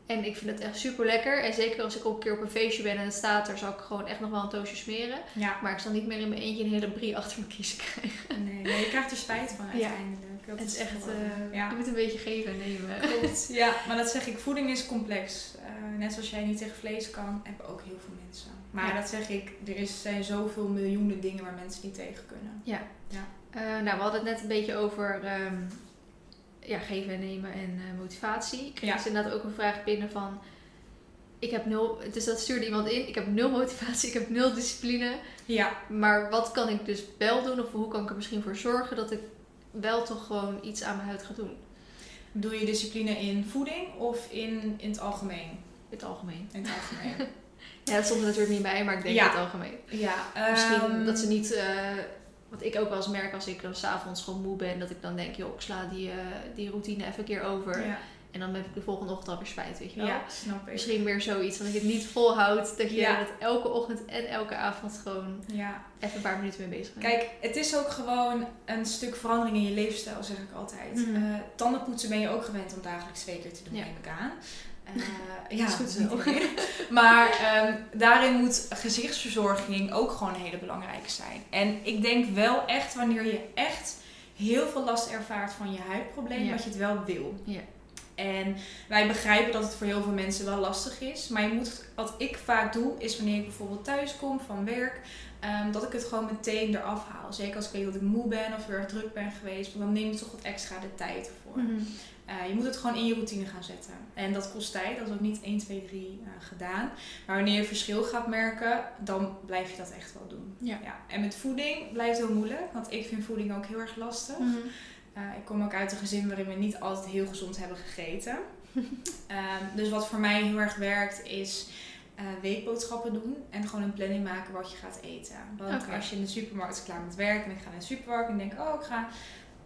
En ik vind het echt super lekker. En zeker als ik ook een keer op een feestje ben en het staat er, zal ik gewoon echt nog wel een toastje smeren. Ja. Maar ik zal niet meer in mijn eentje een hele brie achter me kiezen krijgen. Nee, nee, je krijgt er spijt van uiteindelijk. Dat Het is echt, eh, ja. je moet een beetje geven en nemen. Klopt. Ja, maar dat zeg ik, voeding is complex. Eh, net zoals jij niet tegen vlees kan, hebben ook heel veel mensen. Maar Ja. dat zeg ik, er is, zijn zoveel miljoenen dingen waar mensen niet tegen kunnen. Eh, nou, we hadden het net een beetje over ehm, ja, geven en nemen en eh, motivatie. Ik kreeg Ja. dus inderdaad ook een vraag binnen van... Ik heb nul... Dus dat stuurde iemand in. Ik heb nul motivatie, ik heb nul discipline. Ja, Maar wat kan ik dus wel doen? Of hoe kan ik er misschien voor zorgen dat ik wel toch gewoon iets aan mijn huid ga doen? doe je discipline in voeding of in, in het algemeen? In het algemeen. In het algemeen. Ja, dat stond er natuurlijk niet bij, maar ik denk Ja. in het algemeen. ja, Misschien ehm, dat ze niet... eh, wat ik ook wel eens merk als ik dan s'avonds gewoon moe ben. Dat ik dan denk, joh, ik sla die, eh, die routine even een keer over. Ja, En dan heb ik de volgende ochtend alweer spijt, weet je wel. ja, snap ik. Misschien meer zoiets, want ik het niet volhoud. Dat je Ja. elke ochtend en elke avond gewoon Ja. even een paar minuten mee bezig bent. Kijk, het is ook gewoon een stuk verandering in je leefstijl, zeg ik altijd. Eh, tandenpoetsen ben je ook gewend om dagelijks twee keer te doen, neem ik aan. Eh, ja, Dat is goed zo. Maar ehm, daarin moet gezichtsverzorging ook gewoon een hele belangrijke zijn. En ik denk wel echt wanneer je echt heel veel last ervaart van je huidprobleem, Ja. dat je het wel wil. Ja. En wij begrijpen dat het voor heel veel mensen wel lastig is. Maar je moet, wat ik vaak doe, is wanneer ik bijvoorbeeld thuis kom van werk, ehm, dat ik het gewoon meteen eraf haal. Zeker als ik weet dat ik moe ben of heel erg druk ben geweest, want dan neem je toch wat extra de tijd ervoor. Mhm. Uh, je moet het gewoon in je routine gaan zetten. En dat kost tijd, dat is ook niet 1, 2, 3 uh, gedaan. Maar wanneer je verschil gaat merken, dan blijf je dat echt wel doen. Ja. Ja. En met voeding blijft heel moeilijk, want ik vind voeding ook heel erg lastig. Mhm. Uh, ik kom ook uit een gezin waarin we niet altijd heel gezond hebben gegeten. Ehm, dus wat voor mij heel erg werkt is uh, weekboodschappen doen en gewoon een planning maken wat je gaat eten. Want als je in de supermarkt is klaar met werk en ik ga naar de supermarkt en denk, oh ik ga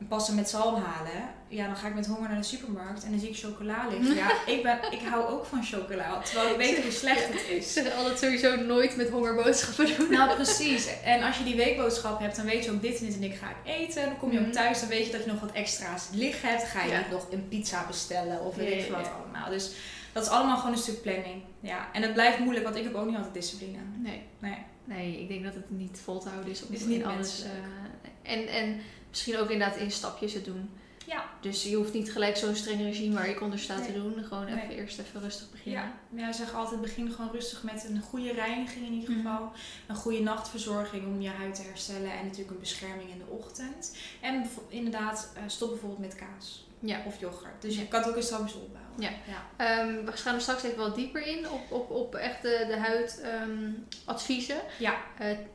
passen met zalm halen. Ja, dan ga ik met honger naar de supermarkt en dan zie ik chocola liggen. Ja, ik, ben, ik hou ook van chocola, terwijl ik weet hoe slecht het Ik is. zeg altijd sowieso nooit met honger boodschappen doen. Nou, precies. En als je die weekboodschap hebt, dan weet je ook dit en dit en dit ga ik eten. Dan kom je Mhm. ook thuis, dan weet je dat je nog wat extra's liggen hebt. Ga je Ja. nog een pizza bestellen of weet ik ja, wat allemaal. Dus dat is allemaal gewoon een stuk planning. Ja, en het blijft moeilijk, want ik heb ook niet altijd discipline. Nee. Nee. Nee, ik denk dat het niet vol te houden is om Is niet alles. eh, en, en misschien ook inderdaad in stapjes te doen. Ja. Dus je hoeft niet gelijk zo'n streng regime waar ik onder sta te doen. Gewoon even Nee. eerst even rustig beginnen. Ja, ja zeg altijd begin gewoon rustig met een goede reiniging in ieder Mhm. geval. Een goede nachtverzorging om je huid te herstellen. En natuurlijk een bescherming in de ochtend. En inderdaad, eh, stop bijvoorbeeld met kaas Ja. of yoghurt. Dus je kan het ook eens stapjes opbouwen. Ja. ja. Ehm, we gaan er straks even wat dieper in op, op, op echt de, de huidadviezen. Ja.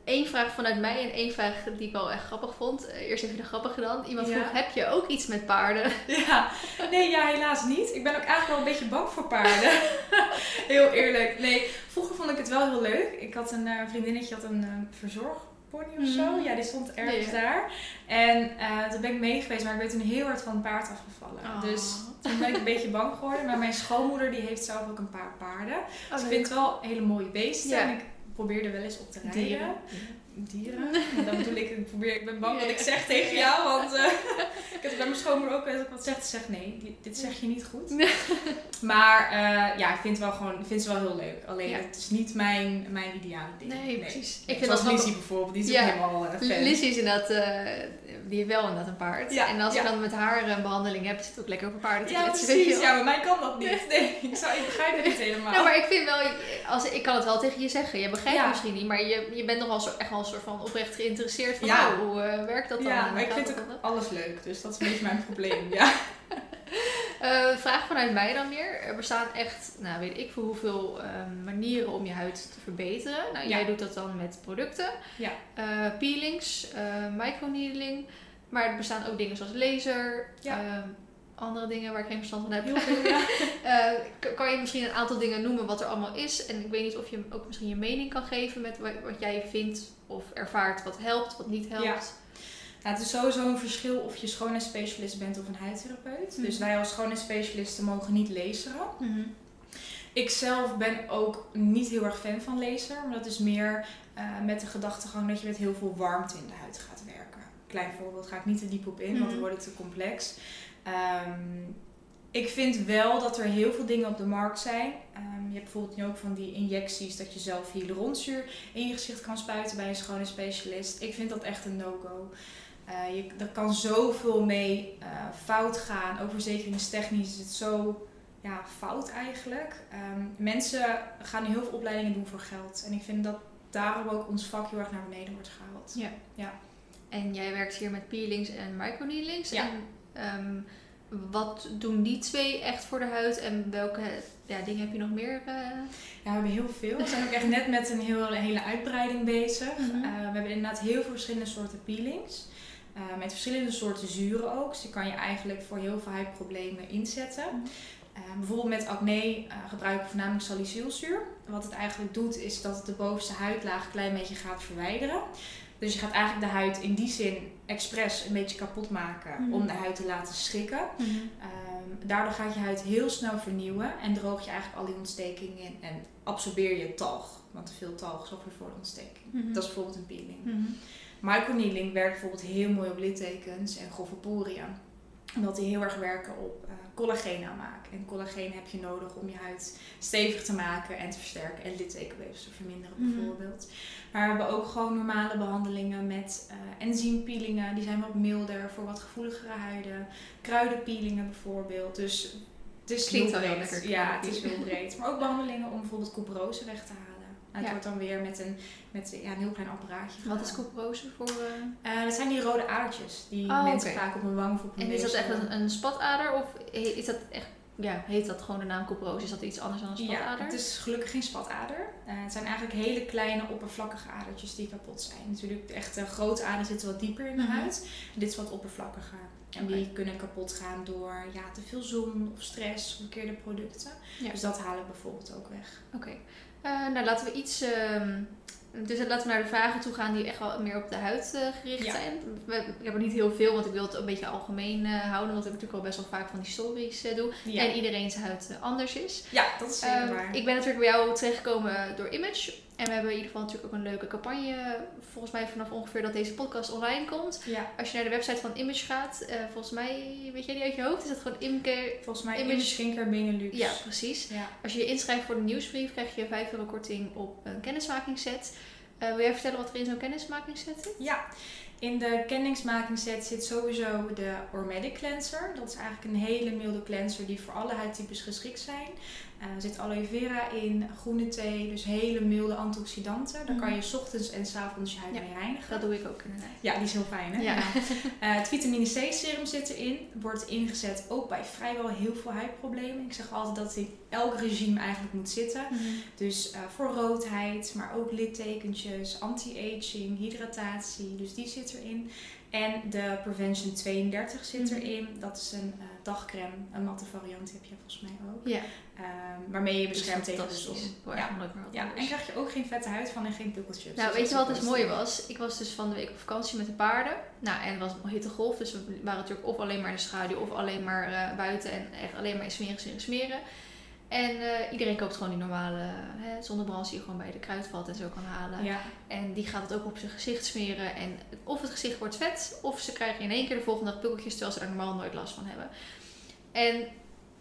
Eén vraag vanuit mij en één vraag die ik wel echt grappig vond. Eh, eerst even de grappige dan. Iemand Ja. vroeg, heb je ook iets met paarden? Ja, nee, ja, helaas niet. Ik ben ook eigenlijk wel een beetje bang voor paarden. heel eerlijk. Nee, vroeger vond ik het wel heel leuk. Ik had een eh, vriendinnetje, had een eh, of zo. Mhm. Ja, die stond ergens daar. En eh toen ben ik mee geweest, maar ik ben toen heel hard van het paard afgevallen. Oh. Dus toen ben ik een beetje bang geworden. Maar mijn schoonmoeder die heeft zelf ook een paar paarden. Oh, Dus ik leuk. vind het wel hele mooie beesten. En ik probeer er wel eens op te rijden. Dieren. Dieren. En dan bedoel ik, ik, probeer, ik ben bang wat ik zeg tegen jou. Want eh, ik heb het bij mijn schoonmoeder ook wel wat zeg. Ze zegt nee, dit, zeg je niet goed. Maar eh, ja, ik vind, het wel gewoon, ik vind ze wel heel leuk. Alleen Ja. het is niet mijn, mijn ideale ding. Nee, precies. Nee. Ik vind Zoals Lizzie bijvoorbeeld, die is Ja. ook helemaal uh, fan. Lizzie is inderdaad, die heeft wel inderdaad een paard. Ja, en als ja. ik dan met haar een behandeling heb, zit het ook lekker op een paarden te Ja, kletsen, je precies. Ja, maar mij kan dat niet. Nee, ik, zou, ik begrijp het niet helemaal. Ja, maar ik vind wel, als, ik kan het wel tegen je zeggen. Je begrijpt het misschien niet, maar je, je bent nog wel zo, echt wel een soort van oprecht geïnteresseerd van, Ja. oh, hoe eh, werkt dat dan? ja, maar ik vind ook alles leuk. Dus dat is een beetje mijn probleem. Ja. Eh, vraag vanuit mij dan weer. Er bestaan echt, nou weet ik voor hoeveel ehm, manieren om je huid te verbeteren. Nou, Ja. jij doet dat dan met producten, Ja. eh, peelings, eh microneedling. Maar er bestaan ook dingen zoals laser, Ja. ehm, andere dingen waar ik geen verstand van heb. Kan je misschien een aantal dingen noemen wat er allemaal is? En ik weet niet of je ook misschien je mening kan geven met wat, wat jij vindt of ervaart wat helpt, wat niet helpt. Ja, het is sowieso een verschil of je schoonheidsspecialist bent of een huidtherapeut. Mhm. Dus wij als schoonheidsspecialisten mogen niet laseren. Mhm. Ik zelf ben ook niet heel erg fan van laser. Maar dat is meer eh, met de gedachtegang dat je met heel veel warmte in de huid gaat werken. Klein voorbeeld, ga ik niet te diep op in, want Mhm. dan wordt het te complex. Ehm, ik vind wel dat er heel veel dingen op de markt zijn. Ehm, je hebt bijvoorbeeld nu ook van die injecties dat je zelf hyaluronzuur in je gezicht kan spuiten bij een schoonheidsspecialist. Ik vind dat echt een no-go. Eh, je, er kan zoveel mee eh, fout gaan. Ook verzekeringstechnisch is het zo ja, fout eigenlijk. Ehm, mensen gaan nu heel veel opleidingen doen voor geld. En ik vind dat daarom ook ons vak heel erg naar beneden wordt gehaald. Ja. Ja. En jij werkt hier met peelings en microneedlings. Ja. En ehm, wat doen die twee echt voor de huid? En welke ja, dingen heb je nog meer? eh? Ja, we hebben heel veel. We zijn ook echt net met een heel, hele uitbreiding bezig. Mhm. We hebben inderdaad heel veel verschillende soorten peelings. Eh, met verschillende soorten zuren ook. Dus die kan je eigenlijk voor heel veel huidproblemen inzetten. Mhm. Eh, bijvoorbeeld met acne eh, gebruiken we voornamelijk salicylzuur. Wat het eigenlijk doet is dat het de bovenste huidlaag een klein beetje gaat verwijderen. Dus je gaat eigenlijk de huid in die zin expres een beetje kapot maken Mhm. om de huid te laten schrikken. Ehm, daardoor gaat je huid heel snel vernieuwen en droog je eigenlijk al die ontsteking in en absorbeer je talg. Want te veel talg zorgt weer voor de ontsteking. Mhm. Dat is bijvoorbeeld een peeling. Mhm. Microneedling werkt bijvoorbeeld heel mooi op littekens en grove poriën. Omdat die heel erg werken op eh, collageen aanmaken. En collageen heb je nodig om je huid stevig te maken en te versterken. En littekenweefsel te verminderen Mhm. bijvoorbeeld. Maar we hebben ook gewoon normale behandelingen met eh enzympeelingen. Die zijn wat milder voor wat gevoeligere huiden. Kruidenpeelingen bijvoorbeeld. Dus Het is Klinkt heel lekker, Ja, het is heel breed. Maar ook behandelingen om bijvoorbeeld couperose weg te halen. Nou, het Ja. wordt dan weer met een, met, ja, een heel klein apparaatje Wat is couperose voor... Eh, dat zijn die rode adertjes die Oh, mensen vaak op hun wang of op hun En is dat echt een, een spatader of is dat echt... Ja, heet dat gewoon de naam couperose? Is dat iets anders dan een Ja, spatader? het is gelukkig geen spatader. Eh, het zijn eigenlijk hele kleine oppervlakkige adertjes die kapot zijn. Natuurlijk, de echte grote aderen zitten wat dieper in de Mhm. huid. Dit is wat oppervlakkiger. En die kunnen kapot gaan door ja, te veel zon of stress of verkeerde producten. Ja. Dus dat halen we bijvoorbeeld ook weg. Oké. Eh, nou, laten we iets... ehm, dus laten we naar de vragen toe gaan die echt wel meer op de huid eh, gericht Ja. zijn. We, ik heb er niet heel veel, want ik wil het een beetje algemeen eh, houden. Want ik natuurlijk al best wel vaak van die stories doe. Ja, En iedereen's huid eh, anders is. ja dat is zeker Ehm, waar. ik ben natuurlijk bij jou terechtgekomen door Image. En we hebben in ieder geval natuurlijk ook een leuke campagne. Volgens mij vanaf ongeveer dat deze podcast online komt. Ja, Als je naar de website van Image gaat, eh, volgens mij, weet jij die uit je hoofd? Is dat gewoon Imke? volgens mij Image- Image Skincare Benelux. Ja, precies. ja. Als je je inschrijft voor de nieuwsbrief, krijg je 5 euro korting op een kennismakingsset. Eh, wil jij vertellen wat er in zo'n kennismakingsset zit? Ja, in de kenningsmakingsset zit sowieso de Ormedic Cleanser. Dat is eigenlijk een hele milde cleanser die voor alle huidtypes geschikt zijn. Eh, er zit aloe vera in, groene thee, dus hele milde antioxidanten. Daar kan je 's ochtends en 's avonds je huid Mhm. Ja, mee reinigen. Dat doe ik ook inderdaad. Ja, die is heel fijn hè? Ja. Eh, het vitamine C serum zit erin. Wordt ingezet ook bij vrijwel heel veel huidproblemen. Ik zeg altijd dat het in elk regime eigenlijk moet zitten. Dus eh, voor roodheid, maar ook littekentjes, anti-aging, hydratatie. Dus die zit erin. En de Prevention 32 zit Mhm. erin. Dat is een eh, dagcreme, een matte variant heb je volgens mij ook. Ja, Ehm, waarmee je dus beschermt tegen de zon. Erg Ja. Ja, en krijg je ook geen vette huid van en geen pukkeltjes. Nou, Dus weet je wat dus het mooi was? Ik was dus van de week op vakantie met de paarden. Nou, en het was een hittegolf, dus we waren natuurlijk of alleen maar in de schaduw of alleen maar eh, buiten en echt alleen maar in smeren, smeren, smeren. En eh, iedereen koopt gewoon die normale hè, zonnebrand die je gewoon bij de kruidvat en zo kan halen. Ja, En die gaat het ook op zijn gezicht smeren. En of het gezicht wordt vet, of ze krijgen in één keer de volgende dag pukkeltjes terwijl ze daar normaal nooit last van hebben. En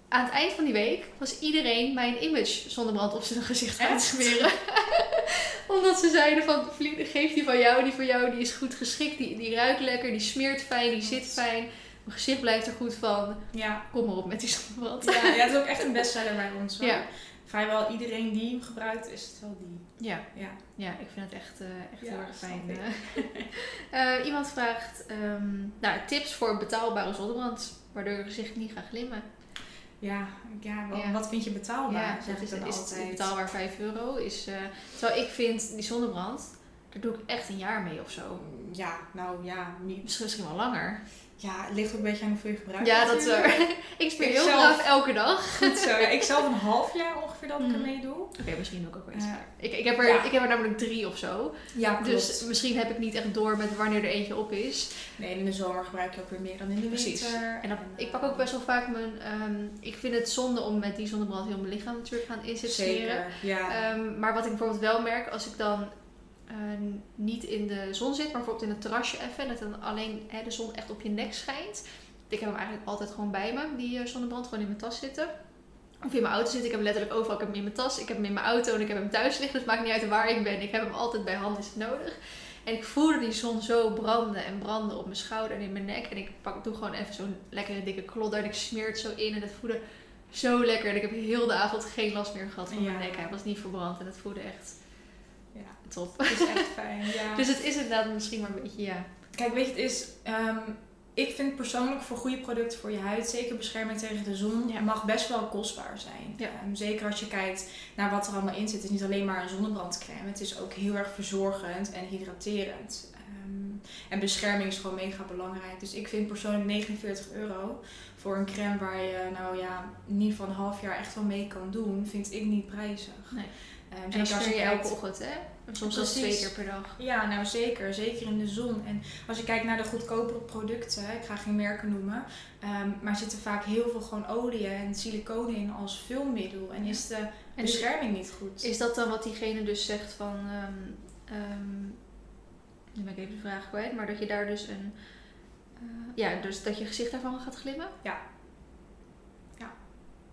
aan het eind van die week was iedereen mijn image zonnebrand op zijn gezicht aan het Echt? smeren. Omdat ze zeiden van, "Vlie- geef die van jou, die van jou, die is goed geschikt. Die, die ruikt lekker, die smeert fijn, die zit fijn. Mijn gezicht blijft er goed van. ja. Kom maar op met die zonnebrand. Ja, ja, het is ook echt een bestseller bij ons. hoor. Ja. Vrijwel iedereen die hem gebruikt, is het wel die. Ja. Ja. Ja, ik vind het echt, eh, echt Ja, heel erg fijn. eh. Eh, iemand vraagt ehm, nou, tips voor betaalbare zonnebrand, waardoor je gezicht niet gaat glimmen. Ja, ja, wel, Ja. wat vind je betaalbaar? ja, is, is altijd. betaalbaar 5 euro. Is, terwijl ik vind die zonnebrand, daar doe ik echt een jaar mee of zo. Ja, nou ja, niet. Misschien, misschien wel langer. Ja, het ligt ook een beetje aan hoeveel je gebruikt. Ja, dat is ik speel heel graag elke dag. Goed zo. Ja, ik zelf een half jaar ongeveer dat ik Mhm. ermee doe. Oké, misschien ik ook wel iets. Ik, ik, heb er, Ja. ik heb er namelijk drie of zo. Ja, klopt. Dus misschien heb ik niet echt door met wanneer er eentje op is. Nee, in de zomer gebruik je ook weer meer dan in de Precies. winter. En dan, eh, ik pak ook best wel vaak mijn... ehm, ik vind het zonde om met die zonnebrand heel mijn lichaam natuurlijk gaan inzetten smeren. Zeker, ja. Ehm, maar wat ik bijvoorbeeld wel merk, als ik dan eh, niet in de zon zit, maar bijvoorbeeld in het terrasje even, en dat dan alleen hè, de zon echt op je nek schijnt. Ik heb hem eigenlijk altijd gewoon bij me, die eh, zonnebrand, gewoon in mijn tas zitten. Of in mijn auto zitten. Ik heb hem letterlijk overal. Ik heb hem in mijn tas, ik heb hem in mijn auto en ik heb hem thuis liggen. Dus het maakt niet uit waar ik ben. Ik heb hem altijd bij hand, is het nodig. En ik voelde die zon zo branden en branden op mijn schouder en in mijn nek. En ik pak, doe gewoon even zo'n lekkere dikke klodder en ik smeer het zo in. En het voelde zo lekker. En ik heb heel de avond geen last meer gehad van mijn Ja. nek. Hij was niet verbrand en het voelde echt top. het is echt fijn. Ja. Dus het is inderdaad misschien maar een beetje, ja. Kijk, weet je, het is. ehm, ik vind persoonlijk voor goede producten voor je huid, zeker bescherming tegen de zon, Ja. mag best wel kostbaar zijn. Ja. Ehm, zeker als je kijkt naar wat er allemaal in zit. Het is niet alleen maar een zonnebrandcrème. Het is ook heel erg verzorgend en hydraterend. Ehm, en bescherming is gewoon mega belangrijk. Dus ik vind persoonlijk 49 euro voor een crème waar je nou ja, niet van een half jaar echt wel mee kan doen, vind ik niet prijzig. Nee. Ehm, En zeker dan als je kijkt- elke ochtend, hè? Soms zelfs twee keer per dag. ja, nou zeker. Zeker in de zon. En als je kijkt naar de goedkopere producten, ik ga geen merken noemen, ehm, maar zitten vaak heel veel gewoon olie en siliconen in als vulmiddel. En is de En bescherming niet goed. is dat dan wat diegene dus zegt van... ehm, nu ben ik even de vraag kwijt. Maar dat je daar dus een... eh, ja, dus dat je gezicht daarvan gaat glimmen? Ja.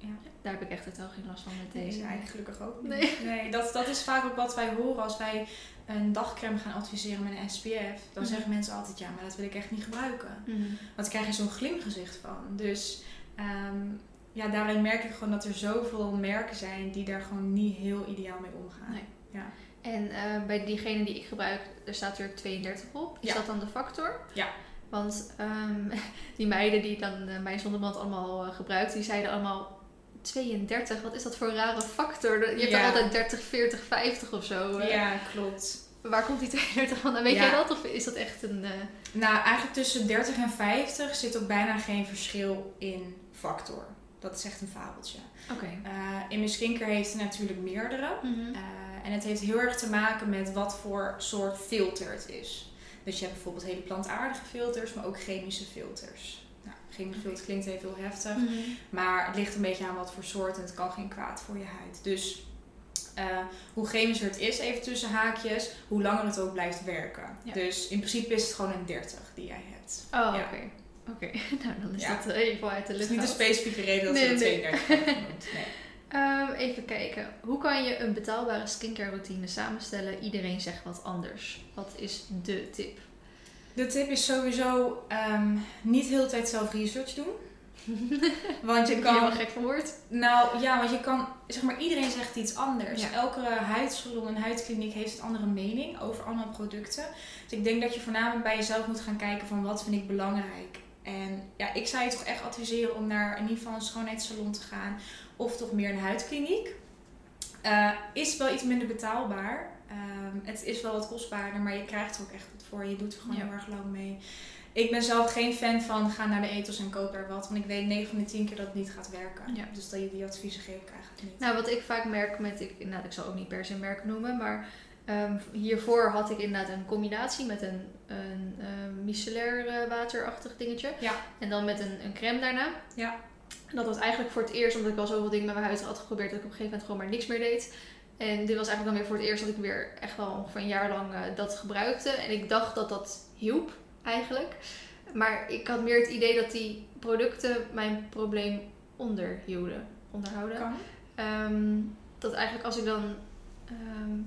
Ja. Daar heb ik echt totaal geen last van met Nee, deze. eigenlijk gelukkig ook niet. Nee. Nee, dat, dat is vaak ook wat wij horen als wij een dagcreme gaan adviseren met een SPF. Dan Mhm. zeggen mensen altijd, ja, maar dat wil ik echt niet gebruiken. Mhm. Want dan krijg je zo'n glimgezicht van. Dus ehm, ja, daarin merk ik gewoon dat er zoveel merken zijn die daar gewoon niet heel ideaal mee omgaan. Nee. Ja. En eh, bij diegene die ik gebruik, er staat er 32 op. Is Ja. dat dan de factor? Ja. Want ehm, die meiden die dan eh, mijn zonnebrand allemaal eh, gebruikt, die zeiden allemaal 32. Wat is dat voor een rare factor? Je hebt Ja. er altijd 30, 40, 50 of zo. ja, klopt. Waar komt die 32 van? Weet Ja. jij dat? Of is dat echt een... eh, Nou, eigenlijk tussen 30 en 50 zit ook bijna geen verschil in factor. Dat is echt een fabeltje. Oké. Eh in mijn skincare heeft het natuurlijk meerdere. Mhm. Eh, en het heeft heel erg te maken met wat voor soort filter het is. Dus je hebt bijvoorbeeld hele plantaardige filters, maar ook chemische filters. Nou, klinkt even heel heftig. Mhm. Maar het ligt een beetje aan wat voor soort en het kan geen kwaad voor je huid. Dus eh, hoe chemischer het is, even tussen haakjes, hoe langer het ook blijft werken. Ja. Dus in principe is het gewoon een 30 die jij hebt. Oh, Ja. oké. Oké, nou dan is Ja. dat eh, even uit de Het is lucht. niet een gehaald. specifieke reden dat Nee, ze het nee. 32 hebben genoemd. Nee. Ehm, even kijken. Hoe kan je een betaalbare skincare routine samenstellen? Iedereen zegt wat anders. Wat is de tip? De tip is sowieso ehm, niet heel de tijd zelf research doen. Want je ben helemaal kan gek van woord. Nou ja, want je kan, zeg maar, iedereen zegt iets anders. Ja. Elke huidsalon en huidkliniek heeft een andere mening over allemaal producten. Dus ik denk dat je voornamelijk bij jezelf moet gaan kijken van wat vind ik belangrijk. En ja, ik zou je toch echt adviseren om naar in ieder geval een schoonheidssalon te gaan. Of toch meer een huidkliniek. Eh, is wel iets minder betaalbaar. Ehm, het is wel wat kostbaarder, maar je krijgt er ook echt wat voor. Je doet er gewoon Ja. heel erg lang mee. Ik ben zelf geen fan van ga naar de etels en koop er wat. Want ik weet 9 van de 10 keer dat het niet gaat werken. Ja. Dus dat je die adviezen geef ik eigenlijk niet. Nou, wat ik vaak merk met, ik, nou, ik zal ook niet per se merk noemen, maar ehm, hiervoor had ik inderdaad een combinatie met een, een eh, micellair eh, waterachtig dingetje. Ja. En dan met een, een crème daarna. Ja. Dat was eigenlijk voor het eerst, omdat ik al zoveel dingen met mijn huid had geprobeerd, dat ik op een gegeven moment gewoon maar niks meer deed. En dit was eigenlijk dan weer voor het eerst dat ik weer echt wel ongeveer een jaar lang eh, dat gebruikte. En ik dacht dat dat hielp, eigenlijk. Maar ik had meer het idee dat die producten mijn probleem onderhielden. Onderhouden. Ehm, dat eigenlijk als ik dan, ehm,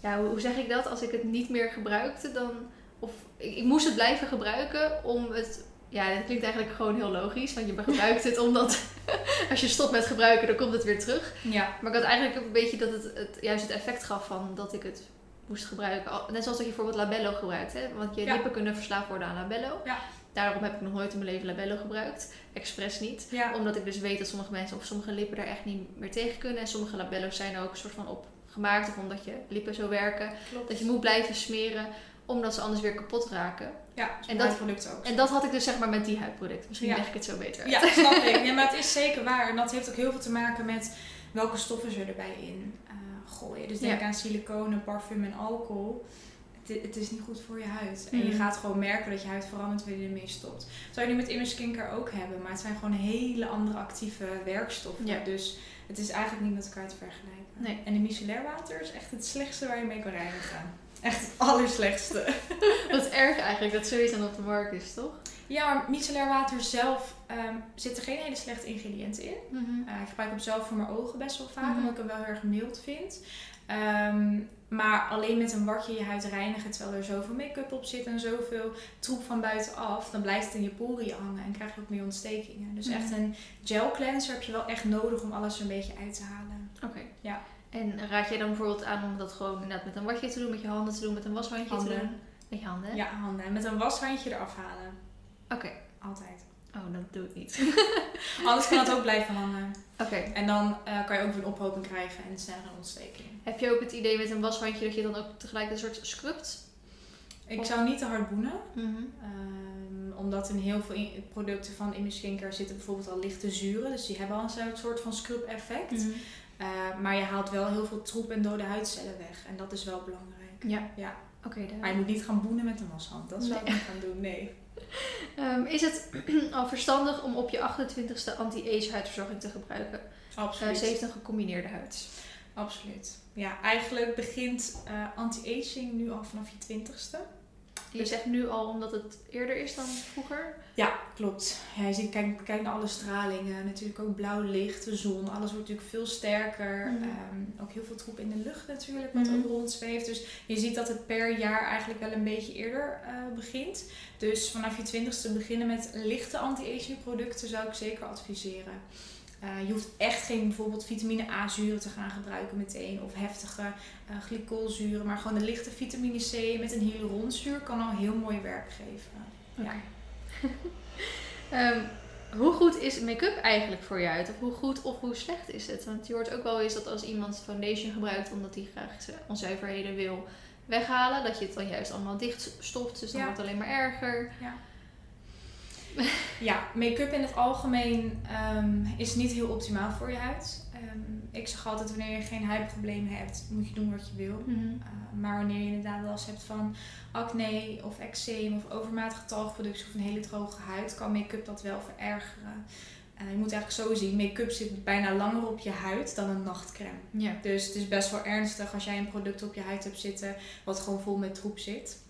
ja, hoe, hoe zeg ik dat? Als ik het niet meer gebruikte, dan, of ik, ik moest het blijven gebruiken om het, ja, dat klinkt eigenlijk gewoon heel logisch, want je gebruikt het omdat als je stopt met gebruiken, dan komt het weer terug. Ja. Maar ik had eigenlijk een beetje dat het, het juist het effect gaf van dat ik het moest gebruiken. Net zoals dat je bijvoorbeeld labello gebruikt, hè? want je Ja. lippen kunnen verslaafd worden aan labello. Ja. Daarom heb ik nog nooit in mijn leven labello gebruikt, expres niet Ja. omdat ik dus weet dat sommige mensen of sommige lippen daar echt niet meer tegen kunnen. En sommige labello's zijn er ook een soort van op gemaakt. Of omdat je lippen zo werken. Klopt. Dat je moet blijven smeren. Omdat ze anders weer kapot raken. Ja, En dat- product ook. En dat had ik dus zeg maar met die huidproduct. Misschien Ja. leg ik het zo beter uit. Ja, snap ik. Ja, maar het is zeker waar. En dat heeft ook heel veel te maken met welke stoffen ze erbij in eh, gooien. Dus denk Ja. aan siliconen, parfum en alcohol. Het, het is niet goed voor je huid. En je Mhm. gaat gewoon merken dat je huid verandert wanneer je ermee stopt. Dat zou je nu met Image Skincare ook hebben. Maar het zijn gewoon hele andere actieve werkstoffen. Ja. Dus het is eigenlijk niet met elkaar te vergelijken. Nee. En de micellair water is echt het slechtste waar je mee kan reinigen. Echt het allerslechtste. Wat erg eigenlijk dat zoiets dan op de markt is, toch? Ja, maar micellair water zelf ehm zitten geen hele slechte ingrediënten in. Uh, ik gebruik hem zelf voor mijn ogen best wel vaak, Mhm. omdat ik hem wel heel erg mild vind. Ehm, maar alleen met een watje je huid reinigen, terwijl er zoveel make-up op zit en zoveel troep van buitenaf, dan blijft het in je poriën hangen en krijg je ook meer ontstekingen. Dus Mhm. echt een gel cleanser heb je wel echt nodig om alles er een beetje uit te halen. Oké. Ja. En raad jij dan bijvoorbeeld aan om dat gewoon inderdaad met een watje te doen, met je handen te doen, met een washandje te doen? Met je handen, hè? Ja, handen. En met een washandje eraf halen. Oké. Altijd. Oh, dat doe ik niet. Anders kan het ook blijven hangen. Oké. En dan eh, kan je ook weer een ophoping krijgen en sneller een ontsteking. Heb je ook het idee met een washandje dat je dan ook tegelijk een soort scrubt? Ik Of- zou niet te hard boenen. Mhm. Ehm, omdat in heel veel producten van Image Skincare zitten bijvoorbeeld al lichte zuren. Dus die hebben al een soort van scrub effect. Mhm. Eh, maar je haalt wel heel veel troep en dode huidcellen weg. En dat is wel belangrijk. Ja. Ja. Oké, Maar je moet niet gaan boenen met een washand. Dat zou ik niet gaan doen, nee. Ehm, is het al verstandig om op je 28ste anti-age huidverzorging te gebruiken? Absoluut. ze heeft een gecombineerde huid. Absoluut. Ja, eigenlijk begint eh, anti-aging nu al vanaf je twintigste. Je zegt nu al omdat het eerder is dan vroeger. Ja, klopt. Ja, je ziet, kijk, kijk naar alle stralingen. Natuurlijk ook blauw licht, de zon. Alles wordt natuurlijk veel sterker. Mhm. Ehm, ook heel veel troep in de lucht natuurlijk, wat Mhm. ook rondzweeft. Dus je ziet dat het per jaar eigenlijk wel een beetje eerder eh, begint. Dus vanaf je twintigste beginnen met lichte anti-aging producten zou ik zeker adviseren. Eh, je hoeft echt geen bijvoorbeeld vitamine A-zuren te gaan gebruiken meteen. Of heftige uh, glycolzuren. Maar gewoon de lichte vitamine C met een hyaluronzuur kan al heel mooi werk geven. Ja. Ehm, hoe goed is make-up eigenlijk voor je huid? Of hoe goed of hoe slecht is het? Want je hoort ook wel eens dat als iemand foundation gebruikt omdat hij graag onzuiverheden wil weghalen, dat je het dan juist allemaal dicht stopt. Dus dan wordt het alleen maar erger. Ja. ja, make-up in het algemeen um, is niet heel optimaal voor je huid. Um, ik zeg altijd, wanneer je geen huidproblemen hebt, moet je doen wat je wil. Mm maar wanneer je inderdaad last hebt van acne of eczeem of overmatige talgproductie of een hele droge huid, kan make-up dat wel verergeren. Uh, je moet eigenlijk zo zien, make-up zit bijna langer op je huid dan een nachtcreme. Dus het is best wel ernstig als jij een product op je huid hebt zitten wat gewoon vol met troep zit.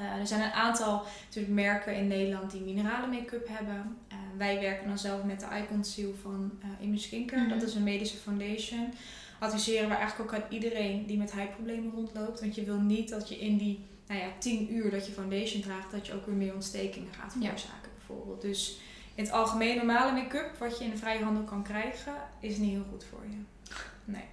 Uh, er zijn een aantal natuurlijk merken in Nederland die mineralen make-up hebben. Uh, wij werken dan zelf met de Icon Seal van uh, Image Skincare. Mm Dat is een medische foundation. Adviseren we eigenlijk ook aan iedereen die met huidproblemen rondloopt. Want je wil niet dat je in die nou ja, 10 uur dat je foundation draagt, dat je ook weer meer ontstekingen gaat veroorzaken bijvoorbeeld. Dus in het algemeen normale make-up, wat je in de vrije handel kan krijgen, is niet heel goed voor je. Nee.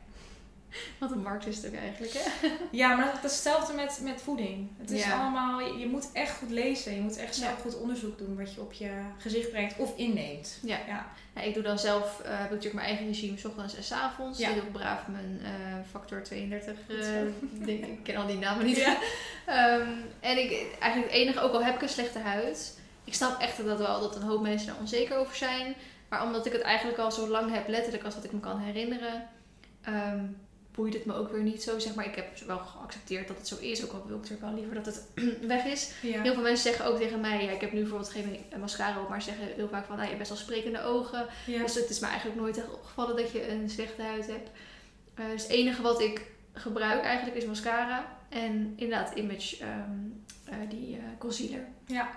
Wat een markt is het ook eigenlijk, hè? Ja, maar dat is hetzelfde met, met voeding. Het is allemaal, je, moet echt goed lezen. Je moet echt zelf goed onderzoek doen wat je op je gezicht brengt of inneemt. Ja. ja. Nou, ik doe dan zelf, uh, heb ik natuurlijk mijn eigen regime, s ochtends en s avonds. Ja. Ik doe braaf mijn uh, factor 32. Uh, eh, ik ken al die namen niet. Ja. um, en ik, eigenlijk het enige, ook al heb ik een slechte huid, ik snap echt dat wel dat een hoop mensen daar onzeker over zijn. Maar omdat ik het eigenlijk al zo lang heb, letterlijk als dat ik me kan herinneren, um, boeit het me ook weer niet zo. Zeg maar, ik heb wel geaccepteerd dat het zo is. Ook al wil ik natuurlijk wel liever dat het weg is. Heel veel mensen zeggen ook tegen mij, ja, ik heb nu bijvoorbeeld geen mascara op, maar zeggen heel vaak van, nou, je hebt best wel sprekende ogen. Dus het is me eigenlijk nooit echt opgevallen dat je een slechte huid hebt. Uh, dus het enige wat ik gebruik eigenlijk is mascara. En inderdaad image, um, uh, die uh, concealer. Ja.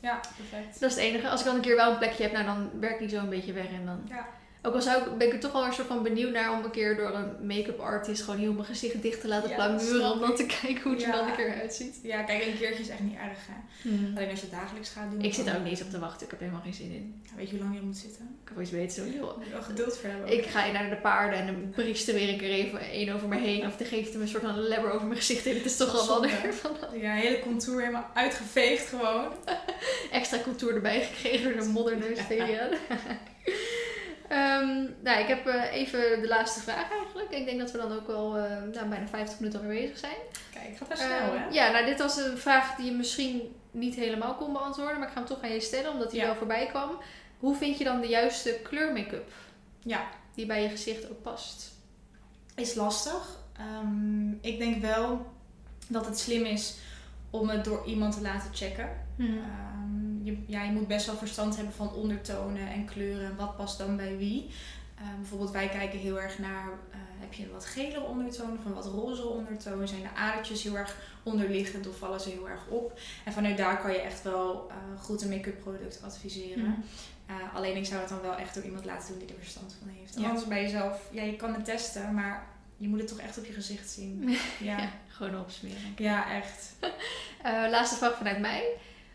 ja, perfect. Dat is het enige. Als ik dan een keer wel een plekje heb, nou, dan werkt die zo een beetje weg en dan... Ja ook al zou ik, ben ik er toch wel een soort van benieuwd naar om een keer door een make-up artist gewoon heel mijn gezicht dicht te laten ja, plamuren. Om dan te kijken hoe het er dan een keer uitziet. Ja, kijk, een keertje is echt niet erg hè. Mm. Alleen als je het dagelijks gaat doen. Ik zit daar ook niet eens op te wachten. Ik heb helemaal geen zin in. weet je hoe lang je moet zitten? Ik heb iets weten zo. Wel geduld voor hebben. Ik ga naar de paarden en dan briest er weer een keer even één over me heen. Of dan geeft hem een soort van lebber over mijn gezicht heen. Het is toch wel weer van. Ja, hele contour helemaal uitgeveegd gewoon. Extra contour erbij gekregen door de modderneus tegen Um, nou, ik heb uh, even de laatste vraag eigenlijk. Ik denk dat we dan ook wel uh, nou, bijna 50 minuten alweer bezig zijn. Kijk, gaat best snel uh, hè? Ja, nou dit was een vraag die je misschien niet helemaal kon beantwoorden. Maar ik ga hem toch aan je stellen, omdat die ja. wel voorbij kwam. Hoe vind je dan de juiste kleur make-up? Ja. Die bij je gezicht ook past? Is lastig. Um, ik denk wel dat het slim is om het door iemand te laten checken. Mm. Um, je, ja, je moet best wel verstand hebben van ondertonen en kleuren en wat past dan bij wie. Uh, bijvoorbeeld wij kijken heel erg naar, uh, heb je een wat gelere ondertoon of een wat roze ondertoon? Zijn de adertjes heel erg onderliggend of vallen ze heel erg op? En vanuit daar kan je echt wel uh, goed een make-up product adviseren. Mm. alleen ik zou het dan wel echt door iemand laten doen die er verstand van heeft. Ja. Anders bij jezelf, ja je kan het testen, maar je moet het toch echt op je gezicht zien. Ja, ja gewoon opsmeren. Ja, echt. laatste vraag vanuit mij.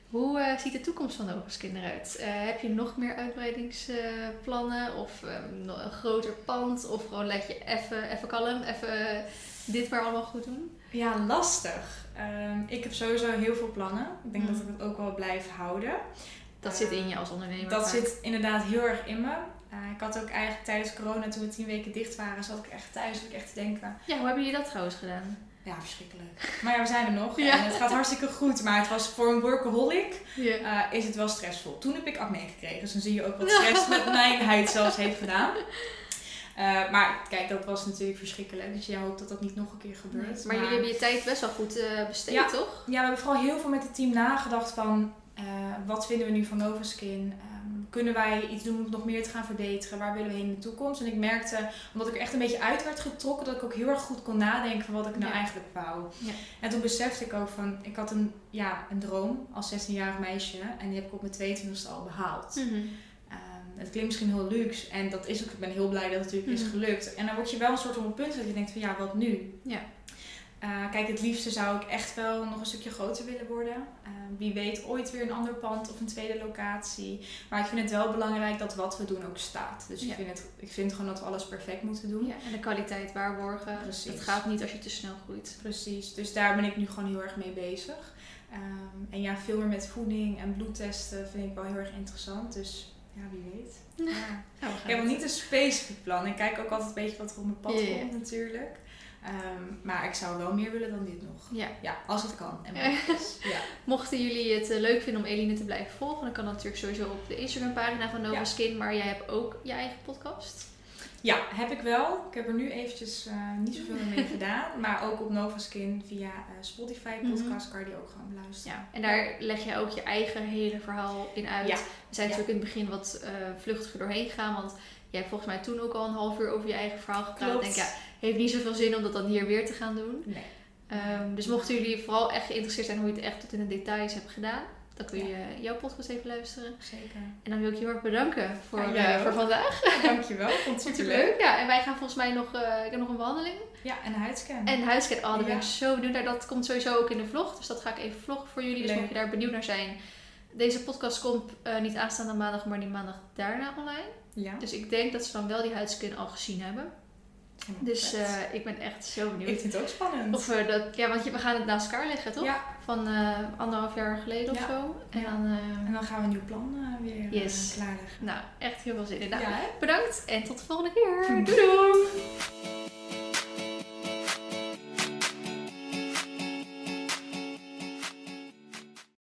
Hoe uh, ziet de toekomst van Novaskin eruit? Uh, heb je nog meer uitbreidingsplannen of um, een groter pand? Of gewoon leg je even, even kalm, even dit maar allemaal goed doen? Ja, lastig. Um, ik heb sowieso heel veel plannen. Ik denk mm. dat ik het ook wel blijf houden. Dat zit in je als ondernemer? Dat zit inderdaad heel erg in me. ik had ook eigenlijk tijdens corona, toen we tien weken dicht waren, zat ik echt thuis ik echt te denken. Ja, hoe hebben jullie dat trouwens gedaan? Ja, verschrikkelijk. Maar ja, we zijn er nog. En het gaat hartstikke goed. Maar het was voor een workaholic uh, is het wel stressvol. Toen heb ik acne gekregen. Dus dan zie je ook wat stress met mijn huid zelfs heeft gedaan. Uh, maar kijk, dat was natuurlijk verschrikkelijk. Dus je hoopt dat dat niet nog een keer gebeurt. Nee, maar, jullie hebben je tijd best wel goed uh, besteed, ja, toch? Ja, we hebben vooral heel veel met het team nagedacht van... wat vinden we nu van Novaskin? Kunnen wij iets doen om nog meer te gaan verbeteren? Waar willen we heen in de toekomst? En ik merkte, omdat ik er echt een beetje uit werd getrokken, dat ik ook heel erg goed kon nadenken van wat ik nou eigenlijk wou. Ja. En toen besefte ik ook van, ik had een, ja, een droom als 16-jarig meisje en die heb ik op mijn 22e al behaald. Mm -hmm. het klinkt misschien heel luxe en dat is ook, ik ben heel blij dat het natuurlijk is mhm. gelukt. En dan word je wel een soort op een punt dat je denkt van ja, wat nu? Ja. Eh, kijk, het liefste zou ik echt wel nog een stukje groter willen worden. Eh, wie weet ooit weer een ander pand of een tweede locatie. Maar ik vind het wel belangrijk dat wat we doen ook staat. Dus Ja. ik, vind het, ik vind gewoon dat we alles perfect moeten doen. Ja, en de kwaliteit waarborgen. Precies. Dat gaat niet als je te snel groeit. Precies, dus daar ben ik nu gewoon heel erg mee bezig. Ehm, en ja, veel meer met voeding en bloedtesten vind ik wel heel erg interessant. Dus ja, wie weet. Ja. Nou, Ik heb nog het- niet een specifiek plan. Ik kijk ook altijd een beetje wat er op mijn pad komt natuurlijk. Ehm, maar ik zou wel meer willen dan dit nog. Ja. Ja, als het kan. En ja. Mochten jullie het eh, leuk vinden om Eline te blijven volgen, dan kan dat natuurlijk sowieso op de Instagram pagina van Nova Ja. Skin. Maar jij hebt ook je eigen podcast. ja, heb ik wel. Ik heb er nu eventjes eh, niet zoveel mee gedaan. Maar ook op Nova Skin via eh, Spotify Mhm. podcast kan je die ook gewoon beluisteren. Ja. En daar leg je ook je eigen hele verhaal in uit. Ja. We zijn Ja. natuurlijk in het begin wat eh, vluchtiger doorheen gegaan. Want jij hebt volgens mij toen ook al een half uur over je eigen verhaal gepraat. Klopt. Denk, ja, heeft niet zoveel zin om dat dan hier weer te gaan doen. Nee. Ehm, dus mochten jullie vooral echt geïnteresseerd zijn hoe je het echt tot in de details hebt gedaan, dan kun je eh, jouw podcast even luisteren. Zeker. En dan wil ik je heel erg bedanken voor, Ja, jij eh, voor vandaag. Dankjewel. Vond het superleuk. Superleuk. Ja, en wij gaan volgens mij nog, eh, ik heb nog een wandeling. Ja, en een huidscan. En huiscat, oh, daar ben Ja. ik zo benieuwd naar. Dat komt sowieso ook in de vlog. Dus dat ga ik even vloggen voor jullie. Dus Leuk. mocht je daar benieuwd naar zijn. Deze podcast komt eh, niet aanstaande maandag, maar die maandag daarna online. Ja. Dus ik denk dat ze dan wel die huidscan al gezien hebben. Dus eh, ik ben echt zo benieuwd. ik vind het ook spannend. Of we dat, ja, want je- we gaan het naast elkaar leggen, toch? Ja, Van eh, anderhalf jaar geleden of zo. En Ja. dan, eh, en dan gaan we een nieuw plan eh, weer eh, Yes. klaarleggen. nou, echt heel veel zin in. Nou, bedankt en tot de volgende keer. Doei doei!